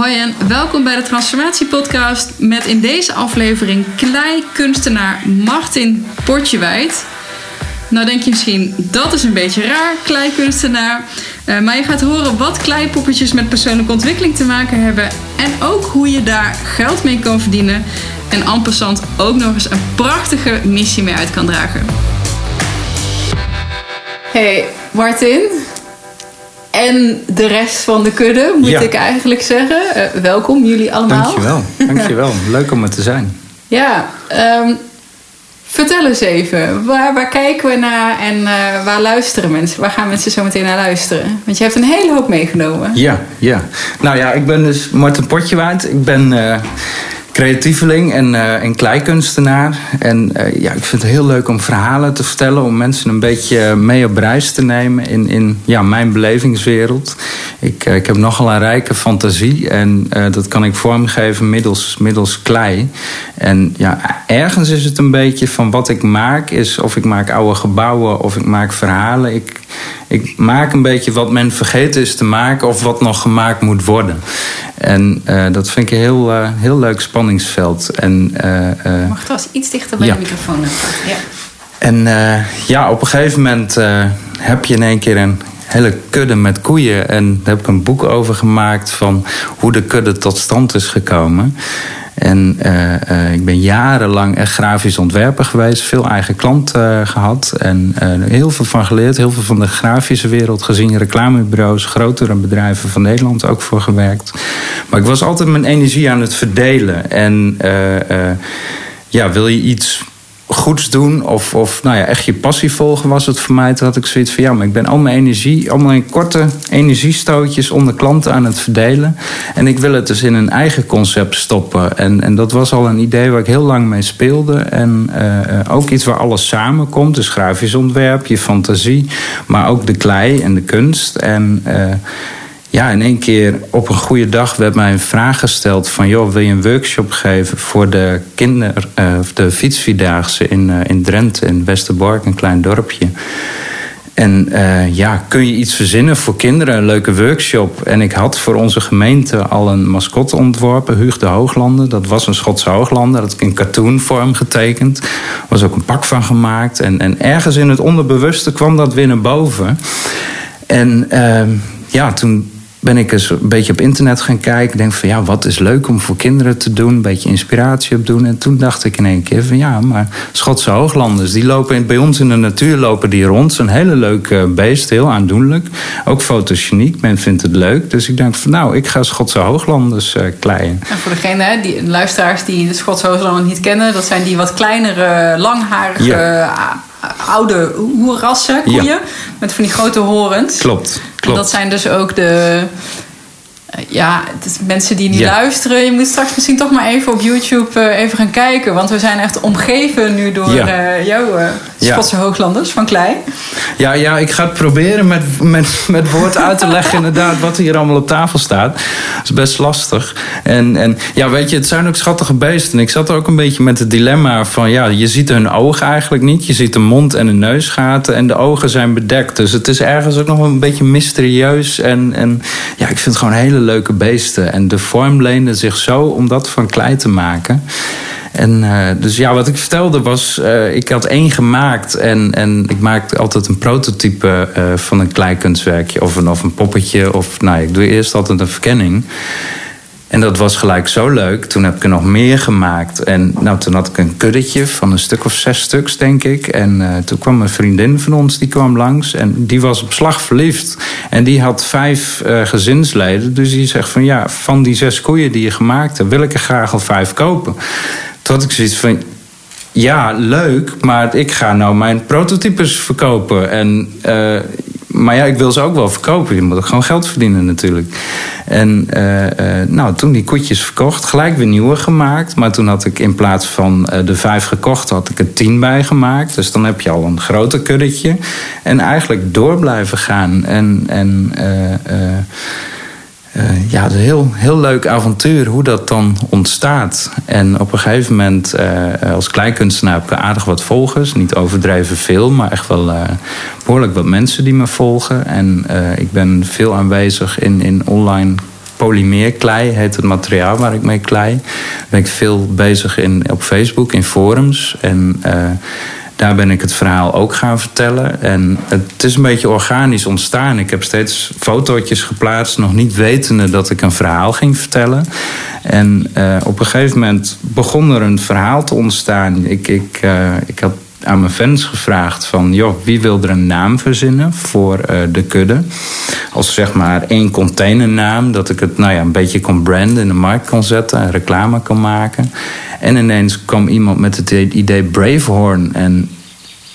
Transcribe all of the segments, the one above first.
Hoi en welkom bij de Transformatie Podcast met in deze aflevering klei-kunstenaar Martin Portjewijd. Nou denk je misschien, dat is een beetje raar, klei-kunstenaar. Uh, maar je gaat horen wat kleipoppetjes met persoonlijke ontwikkeling te maken hebben. En ook hoe je daar geld mee kan verdienen. En passant ook nog eens een prachtige missie mee uit kan dragen. Hey Martin, en de rest van de kudde, moet ik eigenlijk zeggen. Uh, welkom jullie allemaal. Dankjewel, dankjewel. Leuk om er te zijn. Ja, um, vertel eens even. Waar, waar kijken we naar en uh, waar luisteren mensen? Waar gaan mensen zo meteen naar luisteren? Want je hebt een hele hoop meegenomen. Ja, ja. Nou ja, ik ben dus Martin Potjewaard. Ik ben... Uh, creatieveling en, uh, en kleikunstenaar. En uh, ja, ik vind het heel leuk om verhalen te vertellen, om mensen een beetje mee op reis te nemen in, in ja, mijn belevingswereld. Ik, uh, ik heb nogal een rijke fantasie en dat kan ik vormgeven middels, middels klei. En ja, ergens is het een beetje van wat ik maak, is of ik maak oude gebouwen of ik maak verhalen. Ik, ik maak een beetje wat men vergeten is te maken of wat nog gemaakt moet worden. En dat vind ik heel, heel leuk spanningsveld. En, uh, Mag trouwens iets dichter bij ja. de microfoon. Ja. En ja, op een gegeven moment heb je in één keer een hele kudde met koeien. En daar heb ik een boek over gemaakt van hoe de kudde tot stand is gekomen. En uh, uh, ik ben jarenlang echt grafisch ontwerper geweest. Veel eigen klanten uh, gehad. En heel veel van geleerd. Heel veel van de grafische wereld gezien. Reclamebureaus, grotere bedrijven van Nederland ook voor gewerkt. Maar ik was altijd mijn energie aan het verdelen. En ja, wil je iets goeds doen of, of nou ja, echt je passie volgen was het voor mij. Toen had ik zoiets van ja, maar ik ben al mijn energie, allemaal in korte energiestootjes onder klanten aan het verdelen. En ik wil het dus in een eigen concept stoppen. En, en dat was al een idee waar ik heel lang mee speelde. En uh, ook iets waar alles samenkomt. Dus grafisch ontwerp, je fantasie, maar ook de klei en de kunst. En uh, ja, in één keer op een goede dag werd mij een vraag gesteld van... joh, wil je een workshop geven voor de, kinder, uh, de fietsvierdaagse in, uh, in Drenthe, in Westerbork, een klein dorpje. En uh, ja, kun je iets verzinnen voor kinderen, een leuke workshop. En ik had voor onze gemeente al een mascotte ontworpen, Huug de Hooglanden. Dat was een Schotse Hooglander, dat ik in cartoonvorm getekend. Er was ook een pak van gemaakt. En, en ergens in het onderbewuste kwam dat weer naar boven. En ja, toen ben ik eens een beetje op internet gaan kijken. Denk van ja, wat is leuk om voor kinderen te doen. Een beetje inspiratie op doen. En toen dacht ik in één keer van ja, maar Schotse hooglanders... die lopen bij ons in de natuur lopen die rond. Zo'n hele leuke beest, heel aandoenlijk. Ook fotogeniek, men vindt het leuk. Dus ik dacht van nou, ik ga Schotse hooglanders uh, kleien. En voor degene, die luisteraars die de Schotse hooglanders niet kennen... dat zijn die wat kleinere, langharige... Ja oude hoerrassen, koeien. Met van die grote horens. Klopt, dat zijn dus ook de eh, ja, mensen die niet luisteren, je moet straks misschien toch maar even op YouTube uh, even gaan kijken. Want we zijn echt omgeven nu door ja. uh, jouw uh, Schotse hooglanders van klei. Ja, ja, ik ga het proberen met, met, met woord uit te leggen inderdaad wat hier allemaal op tafel staat. Dat is best lastig. En, en ja, weet je, het zijn ook schattige beesten. Ik zat ook een beetje met het dilemma van ja, je ziet hun ogen eigenlijk niet. Je ziet de mond en de neusgaten en de ogen zijn bedekt. Dus het is ergens ook nog een beetje mysterieus. En, en ja, ik vind het gewoon hele leuke beesten. En de vorm leende zich zo om dat van klei te maken. En uh, dus ja, wat ik vertelde was, uh, ik had één gemaakt en, en ik maakte altijd een prototype uh, van een kleikunstwerkje of een, of een poppetje. Of nou, ik doe eerst altijd een verkenning. En dat was gelijk zo leuk. Toen heb ik er nog meer gemaakt. En nou, toen had ik een kuddetje van een stuk of zes stuks, denk ik. En uh, toen kwam een vriendin van ons, die kwam langs. En die was op slag verliefd. En die had vijf uh, gezinsleden. Dus die zegt van ja, van die zes koeien die je gemaakt hebt... wil ik er graag al vijf kopen. Toen had ik zoiets van ja, leuk, maar ik ga nou mijn prototypes verkopen. En, uh, maar ja, ik wil ze ook wel verkopen. Je moet ook gewoon geld verdienen natuurlijk. En uh, uh, nou, toen die koetjes verkocht, gelijk weer nieuwe gemaakt. Maar toen had ik in plaats van de vijf gekocht, had ik er tien bij gemaakt. Dus dan heb je al een groter kuddetje. En eigenlijk door blijven gaan. En, en uh, ja, het is een heel, heel leuk avontuur hoe dat dan ontstaat. En op een gegeven moment, uh, als kleinkunstenaar heb ik aardig wat volgers. Niet overdreven veel, maar echt wel behoorlijk wat mensen die me volgen. En ik ben veel aanwezig in, in online polymeerklei heet het materiaal waar ik mee klei. Ben ik veel bezig in, op Facebook, in forums. En daar ben ik het verhaal ook gaan vertellen. En het is een beetje organisch ontstaan. Ik heb steeds fotootjes geplaatst, nog niet wetende dat ik een verhaal ging vertellen. En uh, op een gegeven moment begon er een verhaal te ontstaan. Ik, ik, uh, ik had aan mijn fans gevraagd van... joh, wie wil er een naam verzinnen voor uh, de kudde? Als zeg maar één containernaam, dat ik het nou ja, een beetje kon branden... in de markt kon zetten en reclame kon maken. En ineens kwam iemand met het idee Bravehorn. En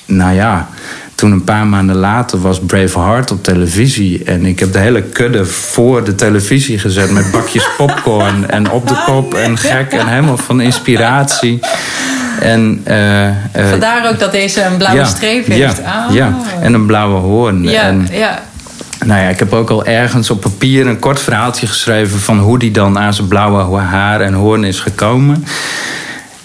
nou ja, toen een paar maanden later was Braveheart op televisie. En ik heb de hele kudde voor de televisie gezet met bakjes popcorn en op de kop en gek en helemaal van inspiratie. En, uh, uh, Vandaar ook dat deze een blauwe streep heeft. Ja, ah. ja, en een blauwe hoorn. Ja, en, ja. Nou ja, ik heb ook al ergens op papier een kort verhaaltje geschreven van hoe die dan aan zijn blauwe haar en hoorn is gekomen.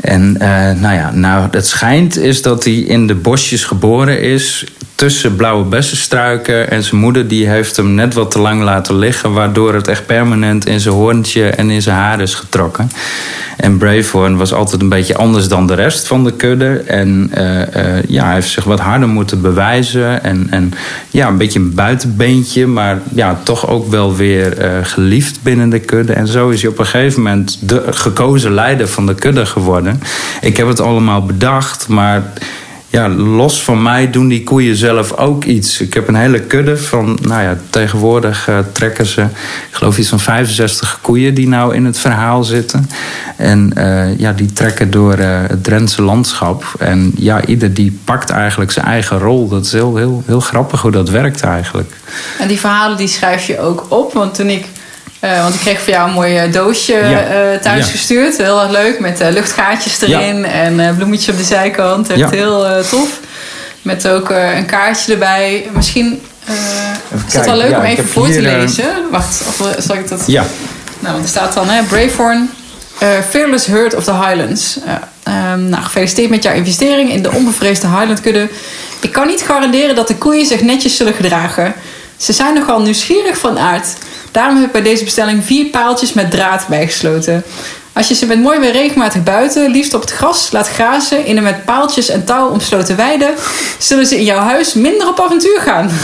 En uh, nou ja, nou, het schijnt is dat hij in de bosjes geboren is tussen blauwe bessenstruiken. En zijn moeder die heeft hem net wat te lang laten liggen... waardoor het echt permanent in zijn hoorntje en in zijn haar is getrokken. En Bravehorn was altijd een beetje anders dan de rest van de kudde. En uh, uh, ja, hij heeft zich wat harder moeten bewijzen. En, en ja, een beetje een buitenbeentje, maar ja, toch ook wel weer uh, geliefd binnen de kudde. En zo is hij op een gegeven moment de gekozen leider van de kudde geworden. Ik heb het allemaal bedacht, maar ja, los van mij doen die koeien zelf ook iets. Ik heb een hele kudde van, nou ja, tegenwoordig uh, trekken ze, ik geloof iets van 65 koeien die nou in het verhaal zitten. En uh, ja, die trekken door uh, het Drentse landschap. En ja, ieder die pakt eigenlijk zijn eigen rol. Dat is heel, heel, heel grappig hoe dat werkt eigenlijk. En die verhalen die schrijf je ook op, want toen ik uh, want ik kreeg voor jou een mooi doosje ja. uh, thuis ja. gestuurd. Heel erg leuk. Met uh, luchtgaatjes erin ja. en bloemetje op de zijkant. Echt heel tof. Met ook een kaartje erbij. Misschien is het wel leuk om even voor te lezen. Wacht, of zal ik dat... Ja. Nou, want er staat dan, hè, Bravehorn, Fearless Herd of the Highlands. Um, nou, gefeliciteerd met jouw investering in de onbevreesde Highland-kudde. Ik kan niet garanderen dat de koeien zich netjes zullen gedragen. Ze zijn nogal nieuwsgierig van aard. Daarom heb ik bij deze bestelling vier paaltjes met draad bijgesloten. Als je ze met mooi weer regelmatig buiten, liefst op het gras, laat grazen in een met paaltjes en touw omsloten weide, zullen ze in jouw huis minder op avontuur gaan.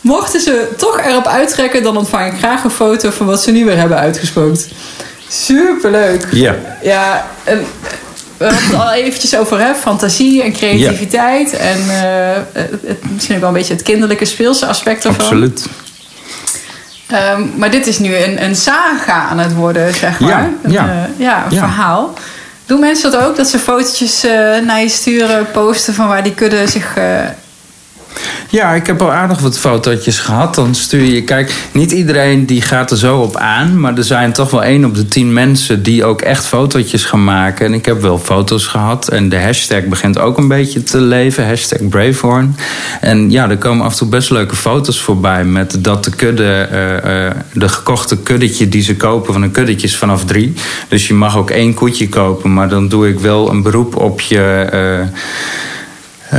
Mochten ze toch erop uittrekken, dan ontvang ik graag een foto van wat ze nu weer hebben uitgespookt. Superleuk. Ja. Ja, en we hadden het al eventjes over hè, fantasie en creativiteit. En uh, het, misschien ook wel een beetje het kinderlijke speelse aspect ervan. Absoluut. Um, maar dit is nu een, een saga aan het worden, zeg maar. Ja, een, ja. Uh, ja, een Ja. verhaal. Doen mensen dat ook? Dat ze fotootjes uh, naar je sturen, posten van waar die kudde zich... Ja, ik heb al aardig wat fotootjes gehad. Dan stuur je, kijk, niet iedereen die gaat er zo op aan. Maar er zijn toch wel één op de tien mensen die ook echt fotootjes gaan maken. En ik heb wel foto's gehad. En de hashtag begint ook een beetje te leven. Hashtag Bravehorn. En ja, er komen af en toe best leuke foto's voorbij. Met dat de kudde, uh, uh, de gekochte kuddetje die ze kopen van een kuddetje is vanaf drie. Dus je mag ook één koetje kopen. Maar dan doe ik wel een beroep op je... Uh,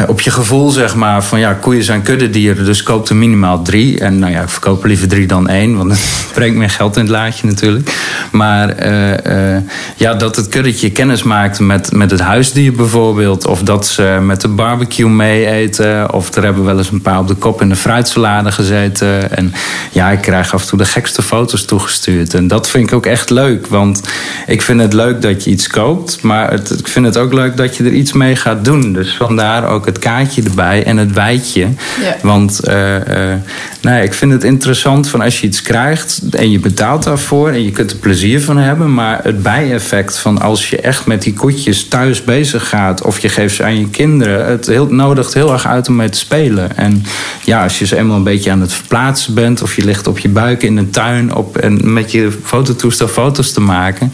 op je gevoel, zeg maar, van ja, koeien zijn kuddedieren, dus koop er minimaal drie. En nou ja, ik verkoop liever drie dan één, want het brengt meer geld in het laadje natuurlijk. Maar uh, uh, ja, dat het kuddetje kennis maakt met, met het huisdier bijvoorbeeld, of dat ze met de barbecue mee eten, of er hebben wel eens een paar op de kop in de fruitsalade gezeten. En ja, ik krijg af en toe de gekste foto's toegestuurd. En dat vind ik ook echt leuk, want ik vind het leuk dat je iets koopt, maar het, ik vind het ook leuk dat je er iets mee gaat doen. Dus vandaar ook ook het kaartje erbij en het wijtje. Ja. Want uh, uh, nou, ik vind het interessant van als je iets krijgt en je betaalt daarvoor en je kunt er plezier van hebben. Maar het bijeffect van als je echt met die koetjes thuis bezig gaat of je geeft ze aan je kinderen, het heel, nodigt heel erg uit om mee te spelen. En ja, als je ze eenmaal een beetje aan het verplaatsen bent of je ligt op je buik in een tuin op, en met je fototoestel foto's te maken,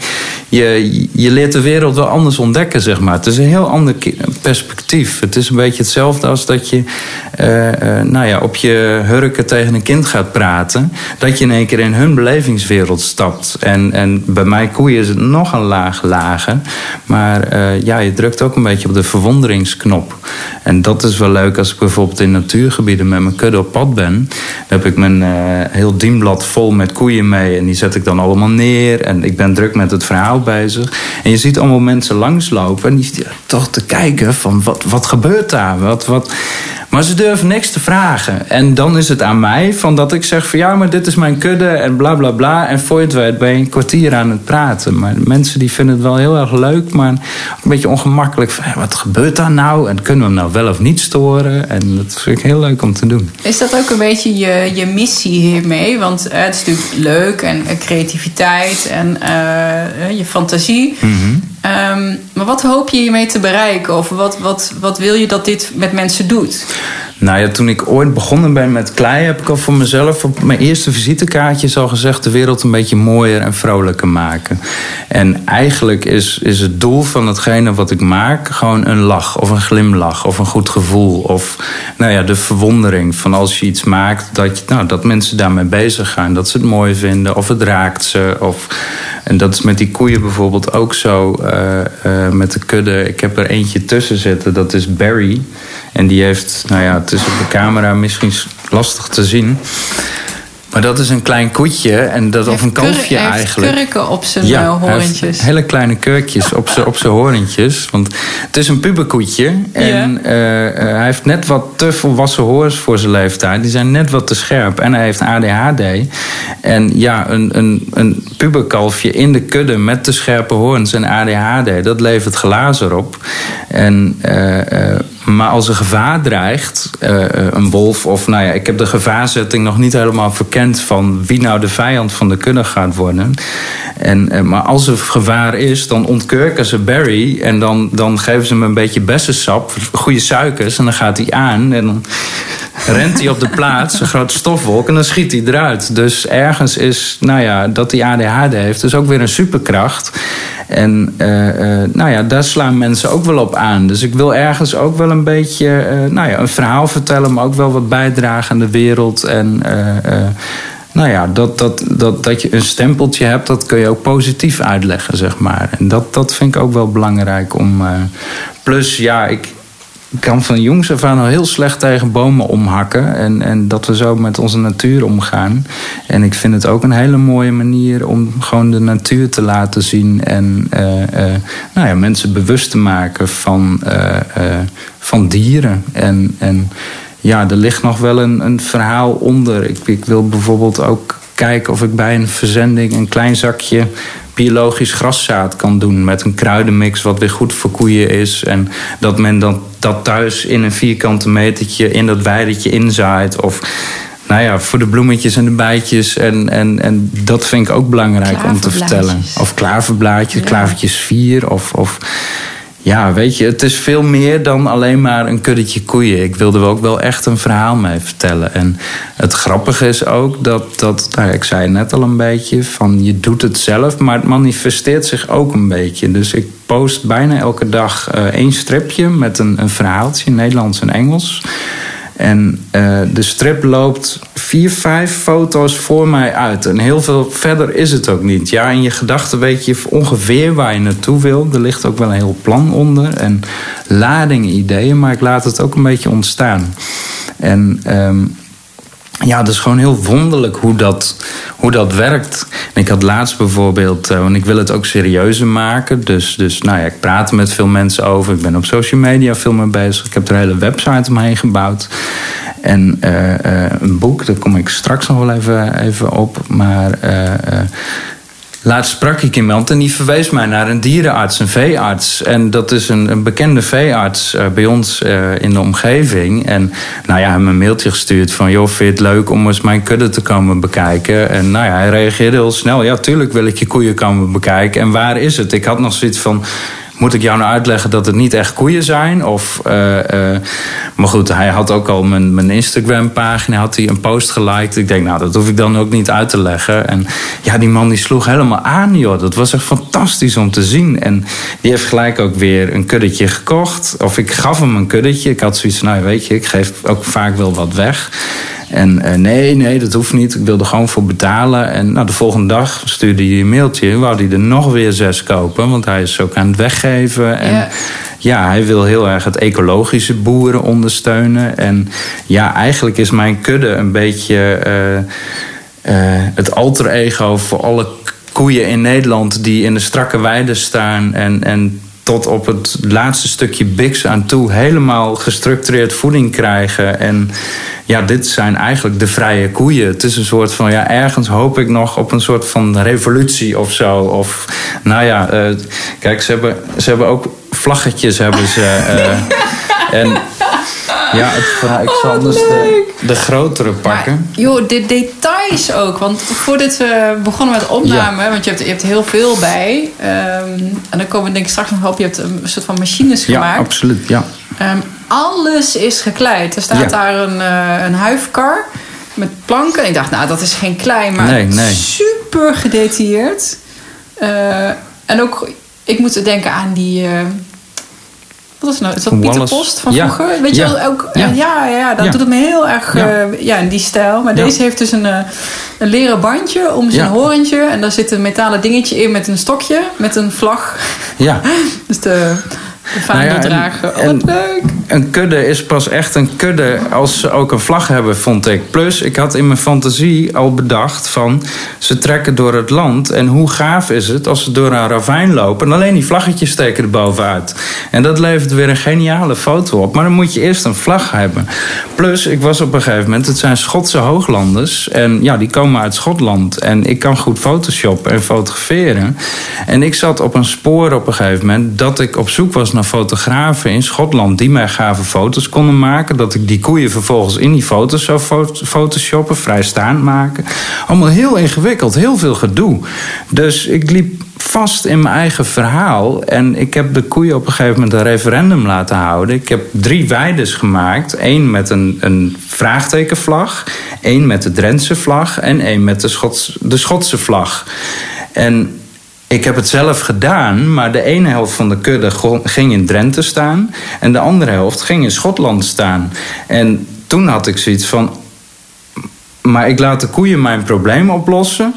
je, je leert de wereld wel anders ontdekken, zeg maar. Het is een heel ander perspectief. Het is een beetje hetzelfde als dat je uh, nou ja, op je hurken tegen een kind gaat praten. Dat je in één keer in hun belevingswereld stapt. En, en bij mij koeien is het nog een laag lager. Maar uh, ja, je drukt ook een beetje op de verwonderingsknop. En dat is wel leuk als ik bijvoorbeeld in natuurgebieden met mijn kudde op pad ben. Dan heb ik mijn heel dienblad vol met koeien mee. En die zet ik dan allemaal neer. En ik ben druk met het verhaal bezig. En je ziet allemaal mensen langslopen. En die toch te kijken van wat, wat gebeurt daar? Wat, wat... Maar ze durven niks te vragen. En dan is het aan mij van dat ik zeg van ja, maar dit is mijn kudde en bla bla bla. En voor je het weet ben je een kwartier aan het praten. Maar mensen die vinden het wel heel erg leuk, maar een beetje ongemakkelijk. Van, wat gebeurt daar nou? En kunnen we hem nou wel of niet storen? En dat vind ik heel leuk om te doen. Is dat ook een beetje je, je missie hiermee? Want uh, het is natuurlijk leuk en uh, creativiteit en uh, je fantasie. Mm -hmm. Um, maar wat hoop je hiermee te bereiken? Of wat, wat, wat wil je dat dit met mensen doet? Nou ja, toen ik ooit begonnen ben met klei, heb ik al voor mezelf op mijn eerste visitekaartjes al gezegd: de wereld een beetje mooier en vrolijker maken. En eigenlijk is, is het doel van hetgene wat ik maak gewoon een lach of een glimlach of een goed gevoel. Of nou ja, de verwondering van als je iets maakt, dat, nou, dat mensen daarmee bezig gaan. Dat ze het mooi vinden of het raakt ze. Of, en dat is met die koeien bijvoorbeeld ook zo. Uh, uh, met de kudde. Ik heb er eentje tussen zitten, dat is Barry. En die heeft, nou ja, op de camera misschien lastig te zien. Maar dat is een klein koetje, en dat, of een kalfje hij eigenlijk. kurken op zijn ja, horentjes. hele kleine kurkjes op zijn op horentjes. Want het is een puberkoetje. En uh, uh, hij heeft net wat te volwassen horens voor zijn leeftijd. Die zijn net wat te scherp. En hij heeft ADHD. En ja, een, een, een puberkalfje in de kudde met te scherpe horens en ADHD... dat levert glazen op. En... Maar als er gevaar dreigt, een wolf of nou ja, ik heb de gevaarzetting nog niet helemaal verkend van wie nou de vijand van de kudde gaat worden. En, uh, maar als er gevaar is, dan ontkurken ze Barry en dan, dan geven ze hem een beetje bessensap, goede suikers en dan gaat hij aan en dan rent hij op de plaats, een grote stofwolk en dan schiet hij eruit. Dus ergens is, nou ja, dat hij ADHD heeft, is ook weer een superkracht. En uh, uh, nou ja, daar slaan mensen ook wel op aan. Dus ik wil ergens ook wel een beetje uh, nou ja, een verhaal vertellen, maar ook wel wat bijdragen aan de wereld. En nou ja, dat, dat, dat, dat je een stempeltje hebt, dat kun je ook positief uitleggen, zeg maar. En dat, dat vind ik ook wel belangrijk om. plus, ja, ik, kan van jongs af aan al heel slecht tegen bomen omhakken. En, en dat we zo met onze natuur omgaan. En ik vind het ook een hele mooie manier om gewoon de natuur te laten zien. En uh, uh, nou ja, mensen bewust te maken van, uh, van dieren. En, en ja, er ligt nog wel een, een verhaal onder. Ik, ik wil bijvoorbeeld ook kijken of ik bij een verzending een klein zakje biologisch graszaad kan doen met een kruidenmix wat weer goed voor koeien is. En dat men dan dat thuis in een vierkante metertje in dat weidetje inzaait. Of nou ja, voor de bloemetjes en de bijtjes. En, en, en dat vind ik ook belangrijk om te vertellen. Of klaverblaadjes, ja. klavertjes vier. Of, of ja, weet je, het is veel meer dan alleen maar een kuddetje koeien. Ik wilde er ook wel echt een verhaal mee vertellen. En het grappige is ook dat, dat nou, ik zei net al een beetje, van je doet het zelf, maar het manifesteert zich ook een beetje. Dus ik post bijna elke dag uh, één stripje met een, een verhaaltje Nederlands en Engels. En uh, de strip loopt vier, vijf foto's voor mij uit. En heel veel verder is het ook niet. Ja, in je gedachten weet je ongeveer waar je naartoe wil. Er ligt ook wel een heel plan onder. En ladingen, ideeën. Maar ik laat het ook een beetje ontstaan. En um, ja, het is gewoon heel wonderlijk hoe dat, hoe dat werkt. En ik had laatst bijvoorbeeld, uh, want ik wil het ook serieuzer maken. Dus, dus nou ja, ik praat er met veel mensen over. Ik ben op social media veel mee bezig. Ik heb er een hele website omheen gebouwd. En uh, uh, een boek, daar kom ik straks nog wel even, even op. Maar Laatst sprak ik iemand en die verwees mij naar een dierenarts, een veearts. En dat is een, een bekende veearts uh, bij ons uh, in de omgeving. En nou ja, hij me een mailtje gestuurd van... joh, vind je het leuk om eens mijn kudde te komen bekijken? En nou ja, hij reageerde heel snel. Ja, tuurlijk wil ik je koeien komen bekijken. En waar is het? Ik had nog zoiets van... moet ik jou nou uitleggen dat het niet echt koeien zijn? Of, maar goed, hij had ook al mijn, mijn Instagram-pagina, had hij een post geliked. Ik denk, nou, dat hoef ik dan ook niet uit te leggen. En ja, die man die sloeg helemaal aan, joh. Dat was echt fantastisch om te zien. En die heeft gelijk ook weer een kuddetje gekocht. Of ik gaf hem een kuddetje. Ik had zoiets nou, weet je, ik geef ook vaak wel wat weg. En uh, nee, nee, dat hoeft niet. Ik wilde gewoon voor betalen. En nou, de volgende dag stuurde hij een mailtje. Wou hij er nog weer zes kopen. Want hij is ook aan het weggeven. En ja. ja, hij wil heel erg het ecologische boeren ondersteunen. En ja, eigenlijk is mijn kudde een beetje uh, uh, het alter ego voor alle koeien in Nederland die in de strakke weiden staan en, en tot op het laatste stukje biks aan toe helemaal gestructureerd voeding krijgen. En ja, dit zijn eigenlijk de vrije koeien. Het is een soort van, ja, ergens hoop ik nog op een soort van revolutie of zo. Of, nou ja, uh, kijk, ze hebben, ze hebben ook vlaggetjes hebben ze. Uh, en ja, het, ik zal anders de, de grotere pakken. Maar, joh, de details ook. Want voordat we begonnen met opname, ja. want je hebt, je hebt heel veel bij. Um, en dan komen we denk ik straks nog op. Je hebt een soort van machines gemaakt. Ja, absoluut. Ja. Um, alles is gekleid. Er staat ja. daar een, uh, een huifkar met planken. Ik dacht, nou, dat is geen klei, maar nee, nee. super gedetailleerd. Uh, en ook, ik moet denken aan die... Uh, wat is nou? Is dat Pieter Post van ja. vroeger? Weet ja. je wel, ook, ja, ja, ja dat doet het me heel erg ja. Uh, ja, in die stijl. Maar deze heeft dus een, uh, een leren bandje om zijn horentje. En daar zit een metalen dingetje in met een stokje, met een vlag. Ja. dus de vaandel nou dragen. Oh, wat leuk. Een kudde is pas echt een kudde als ze ook een vlag hebben, vond ik. Plus, ik had in mijn fantasie al bedacht van... ze trekken door het land en hoe gaaf is het als ze door een ravijn lopen... en alleen die vlaggetjes steken er bovenuit. En dat levert weer een geniale foto op. Maar dan moet je eerst een vlag hebben. Plus, ik was op een gegeven moment... het zijn Schotse hooglanders en ja, die komen uit Schotland. En ik kan goed photoshoppen en fotograferen. En ik zat op een spoor op een gegeven moment... dat ik op zoek was naar fotografen in Schotland... die mij gave foto's konden maken. Dat ik die koeien vervolgens in die foto's zou photoshoppen, vrijstaand maken. Allemaal heel ingewikkeld, heel veel gedoe. Dus ik liep vast in mijn eigen verhaal. En ik heb de koeien op een gegeven moment een referendum laten houden. Ik heb drie weides gemaakt. Eén met een, een vraagtekenvlag. één met de Drentse vlag. En één met de, Schots, de Schotse vlag. En ik heb het zelf gedaan, maar de ene helft van de kudde ging in Drenthe staan en de andere helft ging in Schotland staan. En toen had ik zoiets van: maar ik laat de koeien mijn probleem oplossen.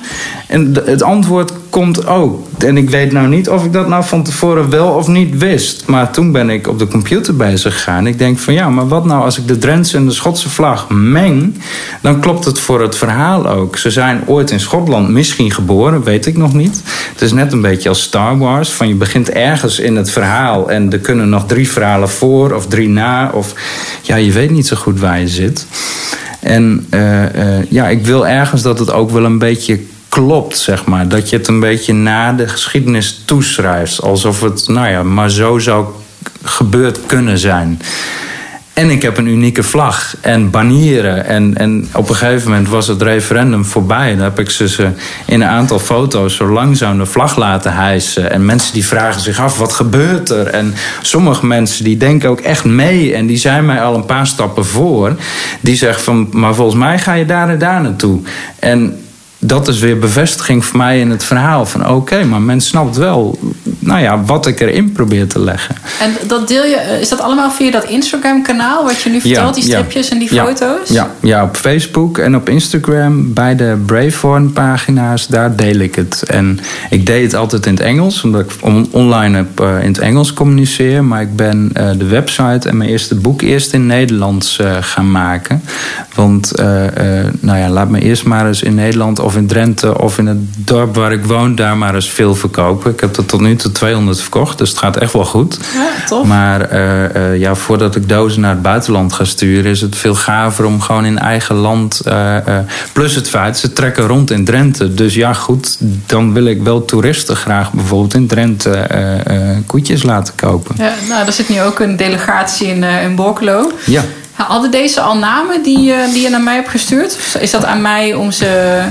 En het antwoord komt ook. En ik weet nou niet of ik dat nou van tevoren wel of niet wist. Maar toen ben ik op de computer bezig gegaan. Ik denk van ja, maar wat nou als ik de Drentse en de Schotse vlag meng? Dan klopt het voor het verhaal ook. Ze zijn ooit in Schotland misschien geboren, weet ik nog niet. Het is net een beetje als Star Wars. Van je begint ergens in het verhaal en er kunnen nog drie verhalen voor of drie na. Of ja, je weet niet zo goed waar je zit. En uh, uh, ja, ik wil ergens dat het ook wel een beetje klopt, zeg maar. Dat je het een beetje na de geschiedenis toeschrijft. Alsof het, nou ja, maar zo zou gebeurd kunnen zijn. En ik heb een unieke vlag en banieren. En, en op een gegeven moment was het referendum voorbij. Dan heb ik ze, in een aantal foto's zo langzaam de vlag laten hijsen. En mensen die vragen zich af, wat gebeurt er? En sommige mensen die denken ook echt mee. En die zijn mij al een paar stappen voor. Die zeggen van, maar volgens mij ga je daar en daar naartoe. En dat is weer bevestiging voor mij in het verhaal. Van oké, okay, maar men snapt wel nou ja, wat ik erin probeer te leggen. En dat deel je, is dat allemaal via dat Instagram kanaal wat je nu vertelt, ja, die stripjes ja, en die ja, foto's? Ja, ja, op Facebook en op Instagram bij de Bravehorn pagina's, daar deel ik het. En ik deed het altijd in het Engels, omdat ik on online heb, uh, in het Engels communiceer. Maar ik ben uh, de website en mijn eerste boek eerst in Nederlands uh, gaan maken. Want, nou ja, laat me eerst maar eens in Nederland of in Drenthe of in het dorp waar ik woon, daar maar eens veel verkopen. Ik heb er tot nu toe 200 verkocht, dus het gaat echt wel goed. Ja, tof. Maar uh, uh, ja, voordat ik dozen naar het buitenland ga sturen, is het veel gaver om gewoon in eigen land. Uh, plus het feit, ze trekken rond in Drenthe. Dus ja, goed, dan wil ik wel toeristen graag bijvoorbeeld in Drenthe koetjes laten kopen. Ja, nou, er zit nu ook een delegatie in, in Borkelo. Ja. Hadden deze al namen die, die je naar mij hebt gestuurd? Is dat aan mij om ze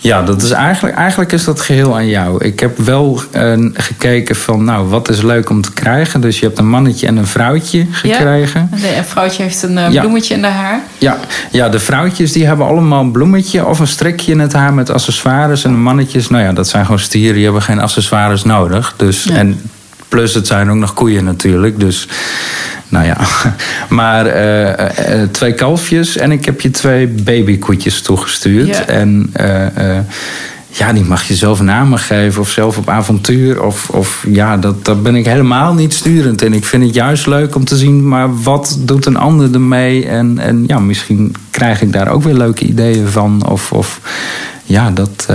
Ja, dat is eigenlijk, eigenlijk is dat geheel aan jou. Ik heb wel uh, gekeken van, nou, wat is leuk om te krijgen. Dus je hebt een mannetje en een vrouwtje gekregen. Ja, een vrouwtje heeft een uh, bloemetje in de haar. Ja. ja, de vrouwtjes die hebben allemaal een bloemetje of een strikje in het haar met accessoires. En de mannetjes, nou ja, dat zijn gewoon stieren, die hebben geen accessoires nodig. Dus, en plus het zijn ook nog koeien natuurlijk, dus nou ja, maar uh, uh, twee kalfjes en ik heb je twee babykoetjes toegestuurd. En ja, die mag je zelf namen geven of zelf op avontuur. Of, of ja, dat, daar ben ik helemaal niet sturend in. Ik vind het juist leuk om te zien, maar wat doet een ander ermee? En, en ja, misschien krijg ik daar ook weer leuke ideeën van. Of, of ja, dat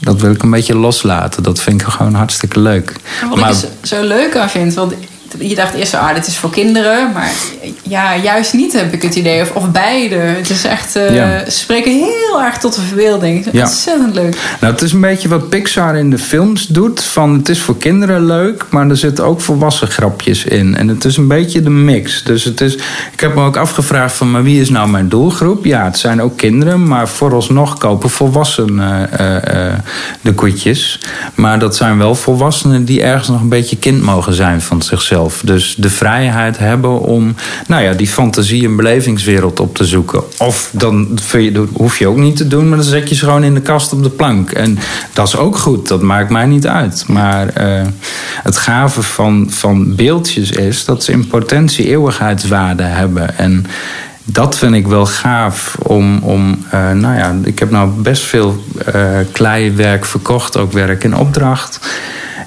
dat wil ik een beetje loslaten. Dat vind ik gewoon hartstikke leuk. wat maar, ik zo leuk aan vind, want je dacht eerst, ah, dit is voor kinderen. Maar ja, juist niet heb ik het idee. Of, of beide. Het is echt, uh, ze spreken heel erg tot de verbeelding. Ja. Ontzettend leuk. Nou, het is een beetje wat Pixar in de films doet. Van het is voor kinderen leuk, maar er zitten ook volwassen grapjes in. En het is een beetje de mix. Dus het is, ik heb me ook afgevraagd van, maar wie is nou mijn doelgroep? Ja, het zijn ook kinderen, maar vooralsnog kopen volwassenen uh, uh, de koetjes. Maar dat zijn wel volwassenen die ergens nog een beetje kind mogen zijn van zichzelf. Dus de vrijheid hebben om nou ja, die fantasie- en belevingswereld op te zoeken. Of dan hoef je ook niet te doen, maar dan zet je ze gewoon in de kast op de plank. En dat is ook goed, dat maakt mij niet uit. Maar uh, het gave van, van beeldjes is dat ze in potentie eeuwigheidswaarde hebben. En dat vind ik wel gaaf om. om uh, nou ja, ik heb nou best veel uh, kleiwerk verkocht, ook werk in opdracht.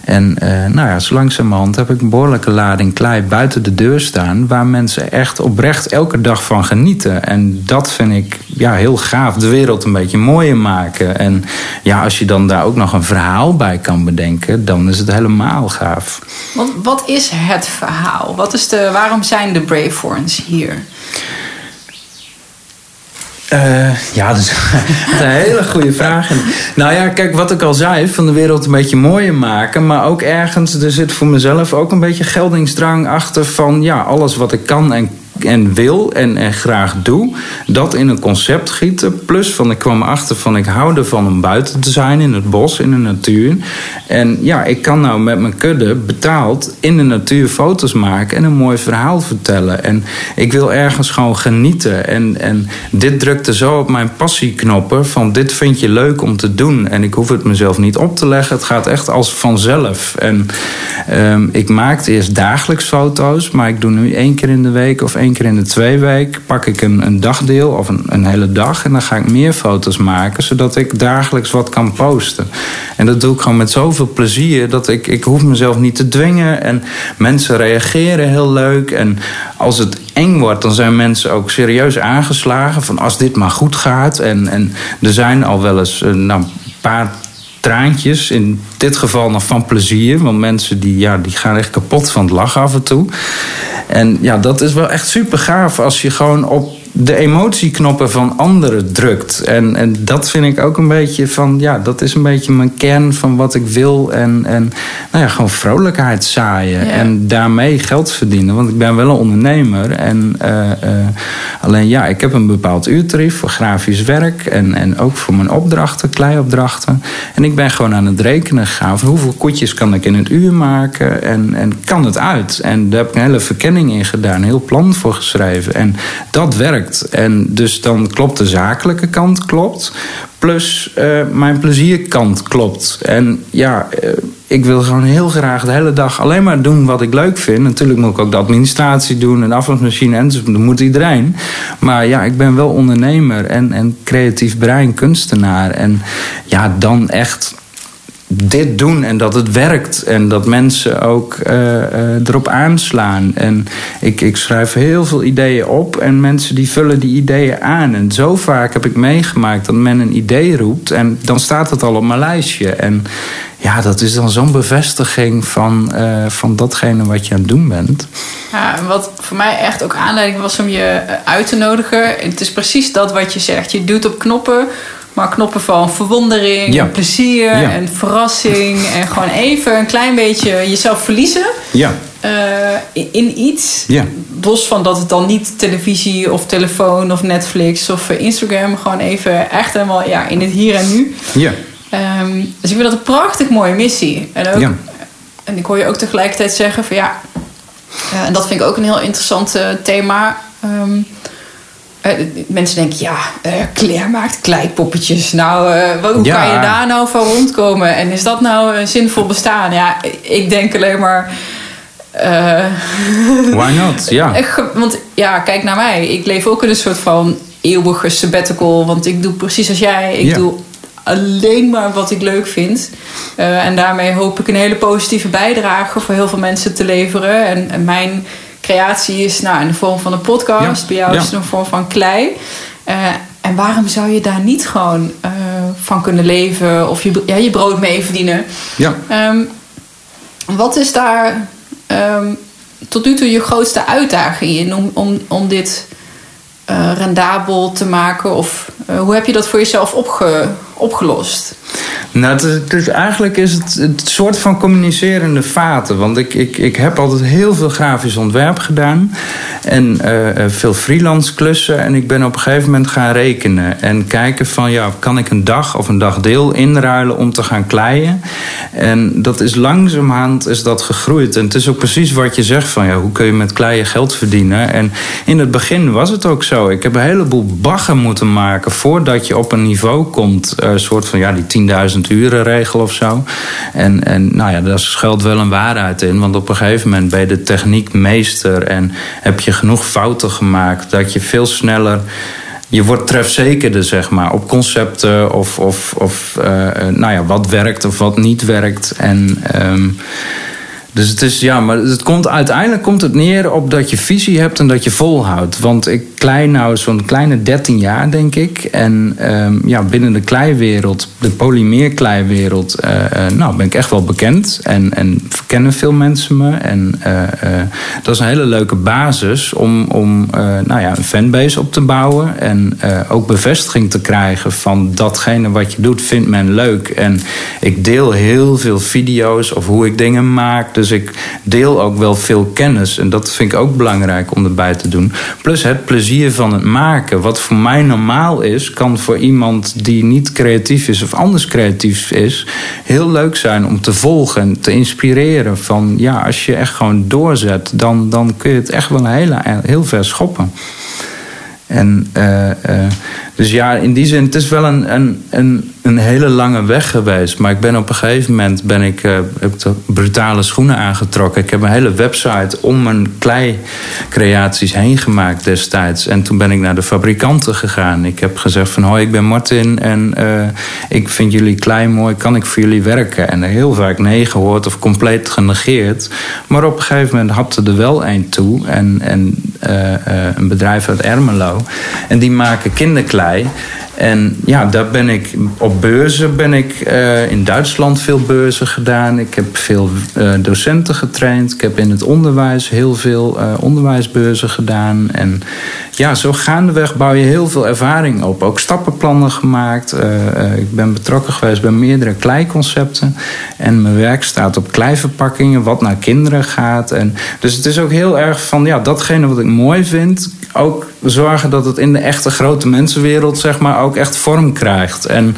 En uh, nou ja, zo langzamerhand heb ik een behoorlijke lading klei buiten de deur staan. Waar mensen echt oprecht elke dag van genieten. En dat vind ik ja, heel gaaf. De wereld een beetje mooier maken. En ja, als je dan daar ook nog een verhaal bij kan bedenken, dan is het helemaal gaaf. Want wat is het verhaal? Wat is de, waarom zijn de Braveforns hier? Uh, ja, dat is een hele goede vraag. nou ja, kijk, wat ik al zei, van de wereld een beetje mooier maken. Maar ook ergens, er zit voor mezelf ook een beetje geldingsdrang achter van... ja, alles wat ik kan en en wil en, en graag doe, dat in een concept gieten. Plus van ik kwam achter van ik hou ervan om buiten te zijn in het bos, in de natuur. En ja, ik kan nou met mijn kudde betaald in de natuur foto's maken en een mooi verhaal vertellen. En ik wil ergens gewoon genieten. En, en dit drukte zo op mijn passieknoppen van dit vind je leuk om te doen. En ik hoef het mezelf niet op te leggen. Het gaat echt als vanzelf. En um, ik maakte eerst dagelijks foto's, maar ik doe nu één keer in de week of één keer in de twee weken pak ik een, een dagdeel of een, een hele dag. En dan ga ik meer foto's maken, zodat ik dagelijks wat kan posten. En dat doe ik gewoon met zoveel plezier dat ik, ik hoef mezelf niet te dwingen. En mensen reageren heel leuk. En als het eng wordt, dan zijn mensen ook serieus aangeslagen. Van als dit maar goed gaat. En, en er zijn al wel eens eh, nou, een paar traantjes. In dit geval nog van plezier. Want mensen die, ja, die gaan echt kapot van het lachen af en toe. En ja, dat is wel echt super gaaf als je gewoon op de emotieknoppen van anderen drukt. En, en dat vind ik ook een beetje van, ja, dat is een beetje mijn kern van wat ik wil. En, en nou ja, gewoon vrolijkheid zaaien. En daarmee geld verdienen. Want ik ben wel een ondernemer. En uh, uh, alleen ja, ik heb een bepaald uurtarief voor grafisch werk. En, en ook voor mijn opdrachten, kleiopdrachten. En ik ben gewoon aan het rekenen gegaan van hoeveel koetjes kan ik in een uur maken. En, en kan het uit? En daar heb ik een hele verkenning in gedaan, een heel plan voor geschreven. En dat werkt. En dus dan klopt de zakelijke kant klopt. Plus uh, mijn plezierkant klopt. En ja, uh, ik wil gewoon heel graag de hele dag alleen maar doen wat ik leuk vind. Natuurlijk moet ik ook de administratie doen en afwasmachine en dat moet iedereen. Maar ja, ik ben wel ondernemer en, en creatief brein, kunstenaar. En ja, dan echt dit doen en dat het werkt. En dat mensen ook uh, uh, erop aanslaan. En ik, ik schrijf heel veel ideeën op en mensen die vullen die ideeën aan. En zo vaak heb ik meegemaakt dat men een idee roept en dan staat het al op mijn lijstje. En ja, dat is dan zo'n bevestiging van, uh, van datgene wat je aan het doen bent. Ja, wat voor mij echt ook aanleiding was om je uit te nodigen. Het is precies dat wat je zegt. Je doet op knoppen maar knoppen van verwondering, ja. plezier en verrassing. En gewoon even een klein beetje jezelf verliezen. Ja. in, in, iets. Ja. Los van dat het dan niet televisie of telefoon of Netflix of Instagram. Gewoon even echt helemaal ja, in het hier en nu. Ja. Ehm, dus ik vind dat een prachtig mooie missie. En, ook, Ja. en ik hoor je ook tegelijkertijd zeggen van ja... eh, en dat vind ik ook een heel interessant eh, thema... Ehm, eh, mensen denken, ja, eh Claire maakt kleipoppetjes. Nou, eh, hoe Ja. kan je daar nou van rondkomen? En is dat nou een zinvol bestaan? Ja, ik denk alleen maar... eh, Why not? Ja. want ja, kijk naar mij. Ik leef ook in een soort van eeuwige sabbatical. Want ik doe precies als jij. Ik doe alleen maar wat ik leuk vind. En daarmee hoop ik een hele positieve bijdrage voor heel veel mensen te leveren. En, en mijn creatie is nou, in de vorm van een podcast. Ja. Bij jou Ja. is het de vorm van klei. Eh, en waarom zou je daar niet gewoon eh, van kunnen leven? Of je, ja, je brood mee verdienen? Ja. Ehm, wat is daar ehm, tot nu toe je grootste uitdaging in om, om, om dit eh, rendabel te maken? Of hoe heb je dat voor jezelf opge, opgelost? Nou, is- eigenlijk is het het soort van communicerende vaten. Want ik, ik, ik heb altijd heel veel grafisch ontwerp gedaan. En eh, eh, veel freelance klussen. En ik ben op een gegeven moment gaan rekenen. En kijken van, ja, kan ik een dag of een dagdeel inruilen om te gaan kleien? En dat is langzamerhand is dat gegroeid. En het is ook precies wat je zegt van, ja, hoe kun je met kleien geld verdienen? En in het begin was het ook zo. Ik heb een heleboel baggen moeten maken voordat je op een niveau komt. eh, Een soort van, ja, die 10.000 uren regel of zo. En, en nou ja, daar schuilt wel een waarheid in. Want op een gegeven moment ben je de techniekmeester en heb je genoeg fouten gemaakt dat je veel sneller. Je wordt trefzekerder, zeg maar, op concepten of, of, of eh, eh, nou ja, wat werkt of wat niet werkt. En ehm, dus het is, ja, maar het komt, uiteindelijk komt het neer op dat je visie hebt en dat je volhoudt. Want ik klei nou zo'n kleine 13 jaar, denk ik. En ehm, ja, binnen de kleiwereld, de polymeerkleiwereld, eh, eh, nou ben ik echt wel bekend. En, en kennen veel mensen me. En eh, dat is een hele leuke basis om, om nou ja, een fanbase op te bouwen. En ook bevestiging te krijgen van datgene wat je doet, vindt men leuk. En ik deel heel veel video's of hoe ik dingen maak. Dus ik deel ook wel veel kennis. En dat vind ik ook belangrijk om erbij te doen. Plus het plezier van het maken. Wat voor mij normaal is, kan voor iemand die niet creatief is of anders creatief is, heel leuk zijn om te volgen en te inspireren. Van ja, als je echt gewoon doorzet, dan, dan kun je het echt wel hele, heel ver schoppen. En, eh, eh, dus ja, in die zin, het is wel een, een, een, een hele lange weg geweest. Maar ik ben op een gegeven moment ben ik, eh, heb ik brutale schoenen aangetrokken. Ik heb een hele website om mijn klei-creaties heen gemaakt destijds. En toen ben ik naar de fabrikanten gegaan. Ik heb gezegd van, hoi, ik ben Martin en eh, ik vind jullie klei mooi. Kan ik voor jullie werken? En er heel vaak nee gehoord of compleet genegeerd. Maar op een gegeven moment hapte er wel een toe. En, en eh, een bedrijf uit Ermelo. En die maken kinderklei. Okay. En ja, daar ben ik op beurzen ben ik eh, in Duitsland veel beurzen gedaan. Ik heb veel eh, docenten getraind. Ik heb in het onderwijs heel veel eh, onderwijsbeurzen gedaan. En ja, zo gaandeweg bouw je heel veel ervaring op. Ook stappenplannen gemaakt. Ik ben betrokken geweest bij meerdere kleiconcepten. En mijn werk staat op kleiverpakkingen, wat naar kinderen gaat. En, dus het is ook heel erg van ja, datgene wat ik mooi vind. Ook zorgen dat het in de echte grote mensenwereld, zeg maar, ook echt vorm krijgt. En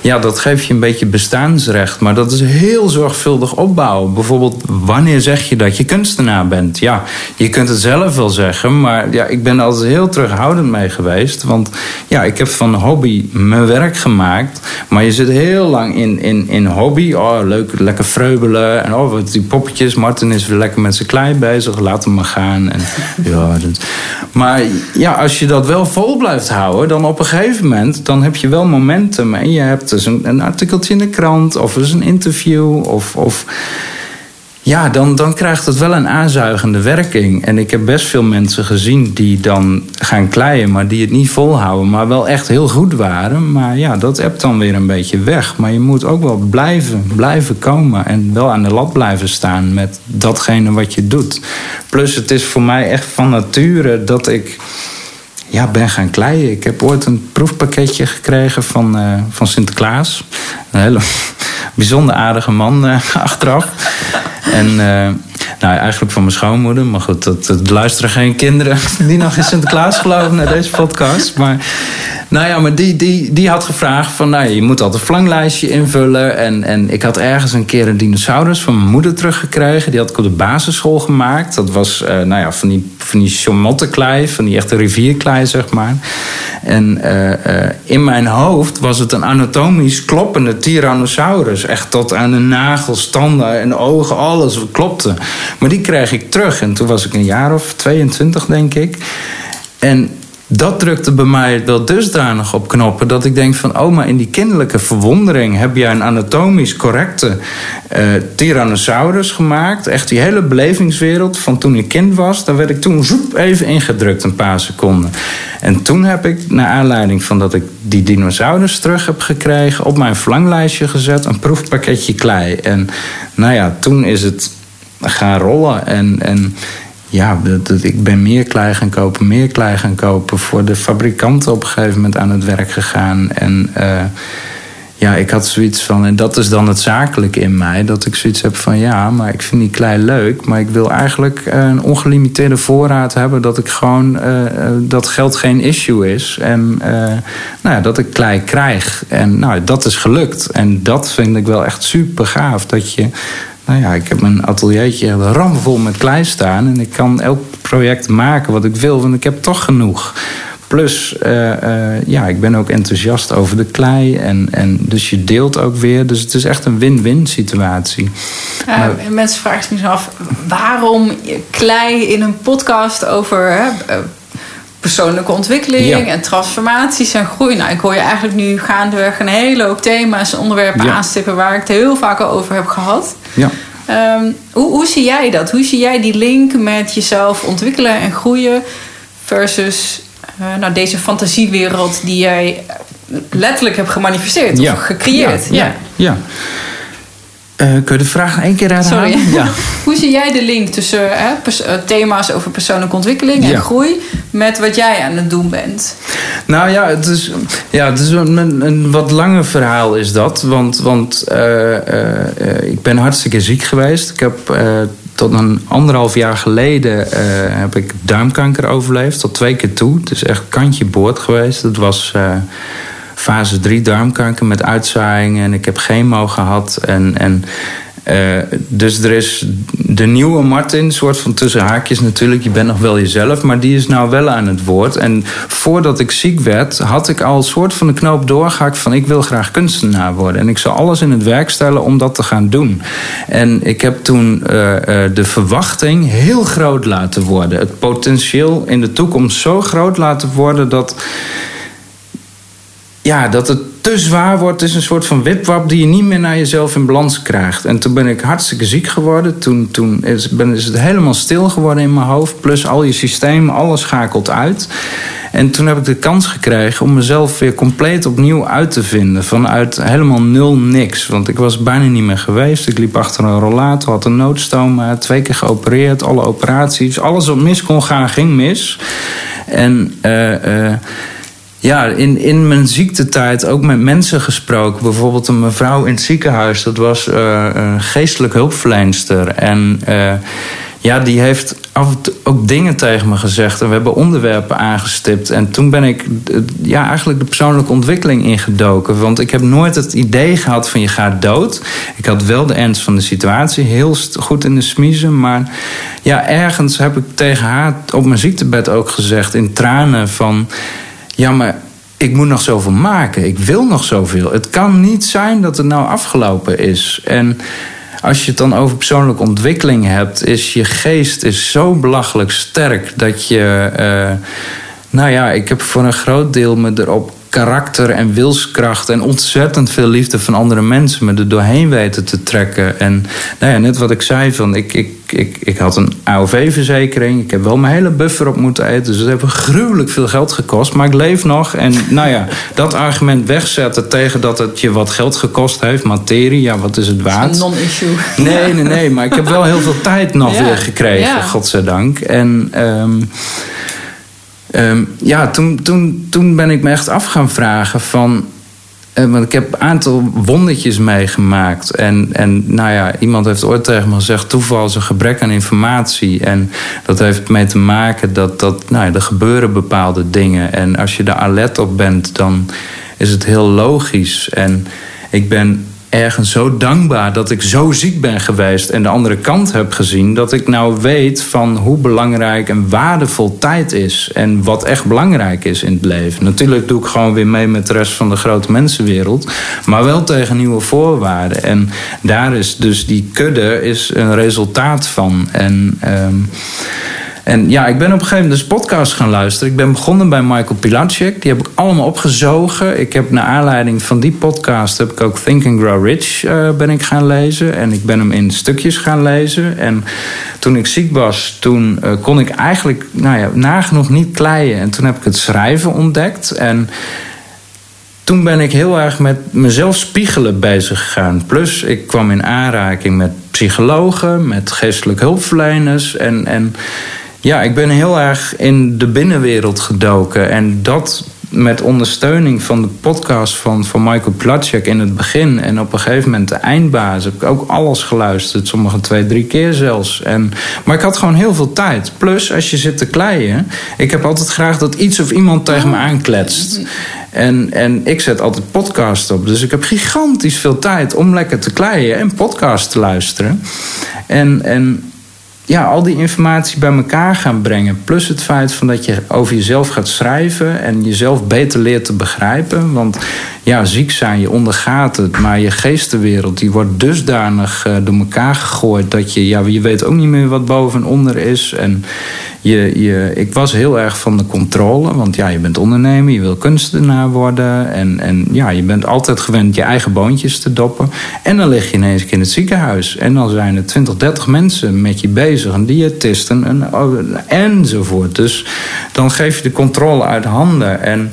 ja, dat geeft je een beetje bestaansrecht. Maar dat is heel zorgvuldig opbouwen. Bijvoorbeeld, wanneer zeg je dat je kunstenaar bent? Ja, je kunt het zelf wel zeggen, maar ja, ik ben er altijd heel terughoudend mee geweest. Want ja, ik heb van hobby mijn werk gemaakt. Maar je zit heel lang in, in, in hobby. Oh, leuk, lekker vreubelen. En oh, wat die poppetjes. Martin is weer lekker met zijn klei bezig. Laat hem maar gaan. En, ja, dat. Maar ja, als je dat wel vol blijft houden, dan op een gegeven moment dan heb je wel momentum. En je hebt dus een, een artikeltje in de krant, of dus een interview, of. of ja, dan, dan krijgt het wel een aanzuigende werking. En ik heb best veel mensen gezien die dan gaan kleien, maar die het niet volhouden, maar wel echt heel goed waren. Maar ja, dat hebt dan weer een beetje weg. Maar je moet ook wel blijven, blijven komen en wel aan de lat blijven staan met datgene wat je doet. Plus, het is voor mij echt van nature dat ik ja, ben gaan kleien. Ik heb ooit een proefpakketje gekregen van, uh, van Sinterklaas. Een hele bijzonder aardige man uh, achteraf. En uh, Nou, eigenlijk van mijn schoonmoeder. Maar goed, dat, dat luisteren geen kinderen die nog in Sinterklaas geloven naar deze podcast. Maar nou ja, maar die, die, die had gevraagd van... Nou, je moet altijd een verlanglijstje invullen. En, en ik had ergens een keer een dinosaurus van mijn moeder teruggekregen. Die had ik op de basisschool gemaakt. Dat was uh, nou ja, van die, van die chamottenklei, van die echte rivierklei, zeg maar. En uh, uh, in mijn hoofd was het een anatomisch kloppende Tyrannosaurus. Echt tot aan de nagels, tanden en ogen, alles klopte. Maar die kreeg ik terug. En toen was ik een jaar of 22, denk ik. En dat drukte bij mij wel dusdanig op knoppen dat ik denk van, oh, maar in die kinderlijke verwondering heb jij een anatomisch correcte uh, Tyrannosaurus gemaakt. Echt die hele belevingswereld van toen ik kind was, daar werd ik toen zoep even ingedrukt een paar seconden. En toen heb ik, naar aanleiding van dat ik die dinosaurus terug heb gekregen, op mijn verlanglijstje gezet een proefpakketje klei. En nou ja, toen is het gaan rollen en. en ja, dat, ik ben meer klei gaan kopen, meer klei gaan kopen. Voor de fabrikanten op een gegeven moment aan het werk gegaan. En uh, ja, ik had zoiets van, en dat is dan het zakelijke in mij, dat ik zoiets heb van ja, maar ik vind die klei leuk, maar ik wil eigenlijk een ongelimiteerde voorraad hebben, dat ik gewoon, uh, dat geld geen issue is. En nou ja, dat ik klei krijg. En nou, dat is gelukt. En dat vind ik wel echt super gaaf, dat je nou ja, ik heb mijn ateliertje ramvol met klei staan. En ik kan elk project maken wat ik wil, want ik heb toch genoeg. Plus, uh, uh, ja, ik ben ook enthousiast over de klei. En, en dus je deelt ook weer. Dus het is echt een win-win situatie. Ja, mensen vragen zich af waarom klei in een podcast over hè, persoonlijke ontwikkeling ja. en transformaties en groei. Nou, ik hoor je eigenlijk nu gaandeweg een hele hoop thema's en onderwerpen ja. aanstippen waar ik het heel vaak over heb gehad. Ja. Um, hoe, hoe zie jij dat? Hoe zie jij die link met jezelf ontwikkelen en groeien versus uh, nou, deze fantasiewereld die jij letterlijk hebt gemanifesteerd ja. of gecreëerd? Ja, ja. Uh, kun je de vraag één keer herhalen? Sorry. Ja. Hoe zie jij de link tussen hè, thema's over persoonlijke ontwikkeling en ja. groei met wat jij aan het doen bent? Nou ja, het is, ja, het is een, een wat langer verhaal is dat. Want, want uh, uh, ik ben hartstikke ziek geweest. Ik heb tot een anderhalf jaar geleden heb ik duimkanker overleefd. Tot twee keer toe. Het is echt kantje boord geweest. Het was fase 3 darmkanker met uitzaaiingen. En ik heb chemo gehad. En, en, uh, dus er is de nieuwe Martin, soort van tussen haakjes natuurlijk. Je bent nog wel jezelf, maar die is nou wel aan het woord. En voordat ik ziek werd, had ik al een soort van de knoop doorgehakt van ik wil graag kunstenaar worden. En ik zou alles in het werk stellen om dat te gaan doen. En ik heb toen uh, uh, de verwachting heel groot laten worden. Het potentieel in de toekomst zo groot laten worden dat ja, dat het te zwaar wordt. is een soort van wipwap die je niet meer naar jezelf in balans krijgt. En toen ben ik hartstikke ziek geworden. Toen, toen is, is het helemaal stil geworden in mijn hoofd. Plus al je systeem, alles schakelt uit. En toen heb ik de kans gekregen om mezelf weer compleet opnieuw uit te vinden. Vanuit helemaal nul niks. Want ik was bijna niet meer geweest. Ik liep achter een rollator, had een noodstoma, twee keer geopereerd, alle operaties. Alles wat mis kon gaan, ging mis. En uh, ja, in, in mijn ziektetijd ook met mensen gesproken. Bijvoorbeeld een mevrouw in het ziekenhuis, dat was uh, een geestelijk hulpverlenster. En uh, ja, die heeft af en toe ook dingen tegen me gezegd. En we hebben onderwerpen aangestipt. En toen ben ik ja, eigenlijk de persoonlijke ontwikkeling ingedoken. Want ik heb nooit het idee gehad van je gaat dood. Ik had wel de ernst van de situatie heel goed in de smiezen. Maar ja, ergens heb ik tegen haar op mijn ziektebed ook gezegd in tranen van ja, maar ik moet nog zoveel maken. Ik wil nog zoveel. Het kan niet zijn dat het nou afgelopen is. En als je het dan over persoonlijke ontwikkeling hebt, is je geest is zo belachelijk sterk dat je. Uh, nou ja, ik heb voor een groot deel me erop karakter en wilskracht en ontzettend veel liefde van andere mensen me er doorheen weten te trekken. En nou ja, net wat ik zei, van ik, ik, ik, ik had een AOV-verzekering. Ik heb wel mijn hele buffer op moeten eten. Dus het heeft gruwelijk veel geld gekost. Maar ik leef nog. En nou ja, dat argument wegzetten tegen dat het je wat geld gekost heeft, materie, ja, wat is het waard? Een non-issue. Nee, nee, nee. Maar ik heb wel heel veel tijd nog ja, weer gekregen, ja. godzijdank. En. Um, Um, ja, toen, toen, toen ben ik me echt af gaan vragen van... eh, want ik heb een aantal wondertjes meegemaakt. En, en nou ja, iemand heeft ooit tegen me gezegd: toeval is een gebrek aan informatie. En dat heeft mee te maken dat, dat nou ja, er gebeuren bepaalde dingen. En als je er alert op bent, dan is het heel logisch. En ik ben ergens zo dankbaar dat ik zo ziek ben geweest en de andere kant heb gezien. Dat ik nou weet van hoe belangrijk en waardevol tijd is. En wat echt belangrijk is in het leven. Natuurlijk doe ik gewoon weer mee met de rest van de grote mensenwereld. Maar wel tegen nieuwe voorwaarden. En daar is dus die kudde is een resultaat van. En. Ehm, en ja, ik ben op een gegeven moment dus podcast gaan luisteren. Ik ben begonnen bij Michael Pilacek. Die heb ik allemaal opgezogen. Ik heb naar aanleiding van die podcast... heb ik ook Think and Grow Rich uh, ben ik gaan lezen. En ik ben hem in stukjes gaan lezen. En toen ik ziek was, toen uh, kon ik eigenlijk nou ja, nagenoeg niet kleien. En toen heb ik het schrijven ontdekt. En toen ben ik heel erg met mezelf spiegelen bezig gegaan. Plus, ik kwam in aanraking met psychologen, met geestelijke hulpverleners. En, en ja, ik ben heel erg in de binnenwereld gedoken. En dat met ondersteuning van de podcast van, van Michael Platschek in het begin. En op een gegeven moment de eindbaas. Heb ook alles geluisterd. Sommige twee, drie keer zelfs. En, maar ik had gewoon heel veel tijd. Plus, als je zit te kleien. Ik heb altijd graag dat iets of iemand tegen me aankletst. En, en ik zet altijd podcast op. Dus ik heb gigantisch veel tijd om lekker te kleien en podcast te luisteren. En, en ja, al die informatie bij elkaar gaan brengen. Plus het feit van dat je over jezelf gaat schrijven en jezelf beter leert te begrijpen. Want ja, ziek zijn, je ondergaat het, maar je geestenwereld die wordt dusdanig uh, door elkaar gegooid dat je, ja, je weet ook niet meer wat boven en onder is. En je, je, ik was heel erg van de controle, want ja, je bent ondernemer, je wil kunstenaar worden. En, en ja, je bent altijd gewend je eigen boontjes te doppen. En dan lig je ineens in het ziekenhuis. En dan zijn er 20, 30 mensen met je bezig, een diëtist en, enzovoort. Dus dan geef je de controle uit handen. En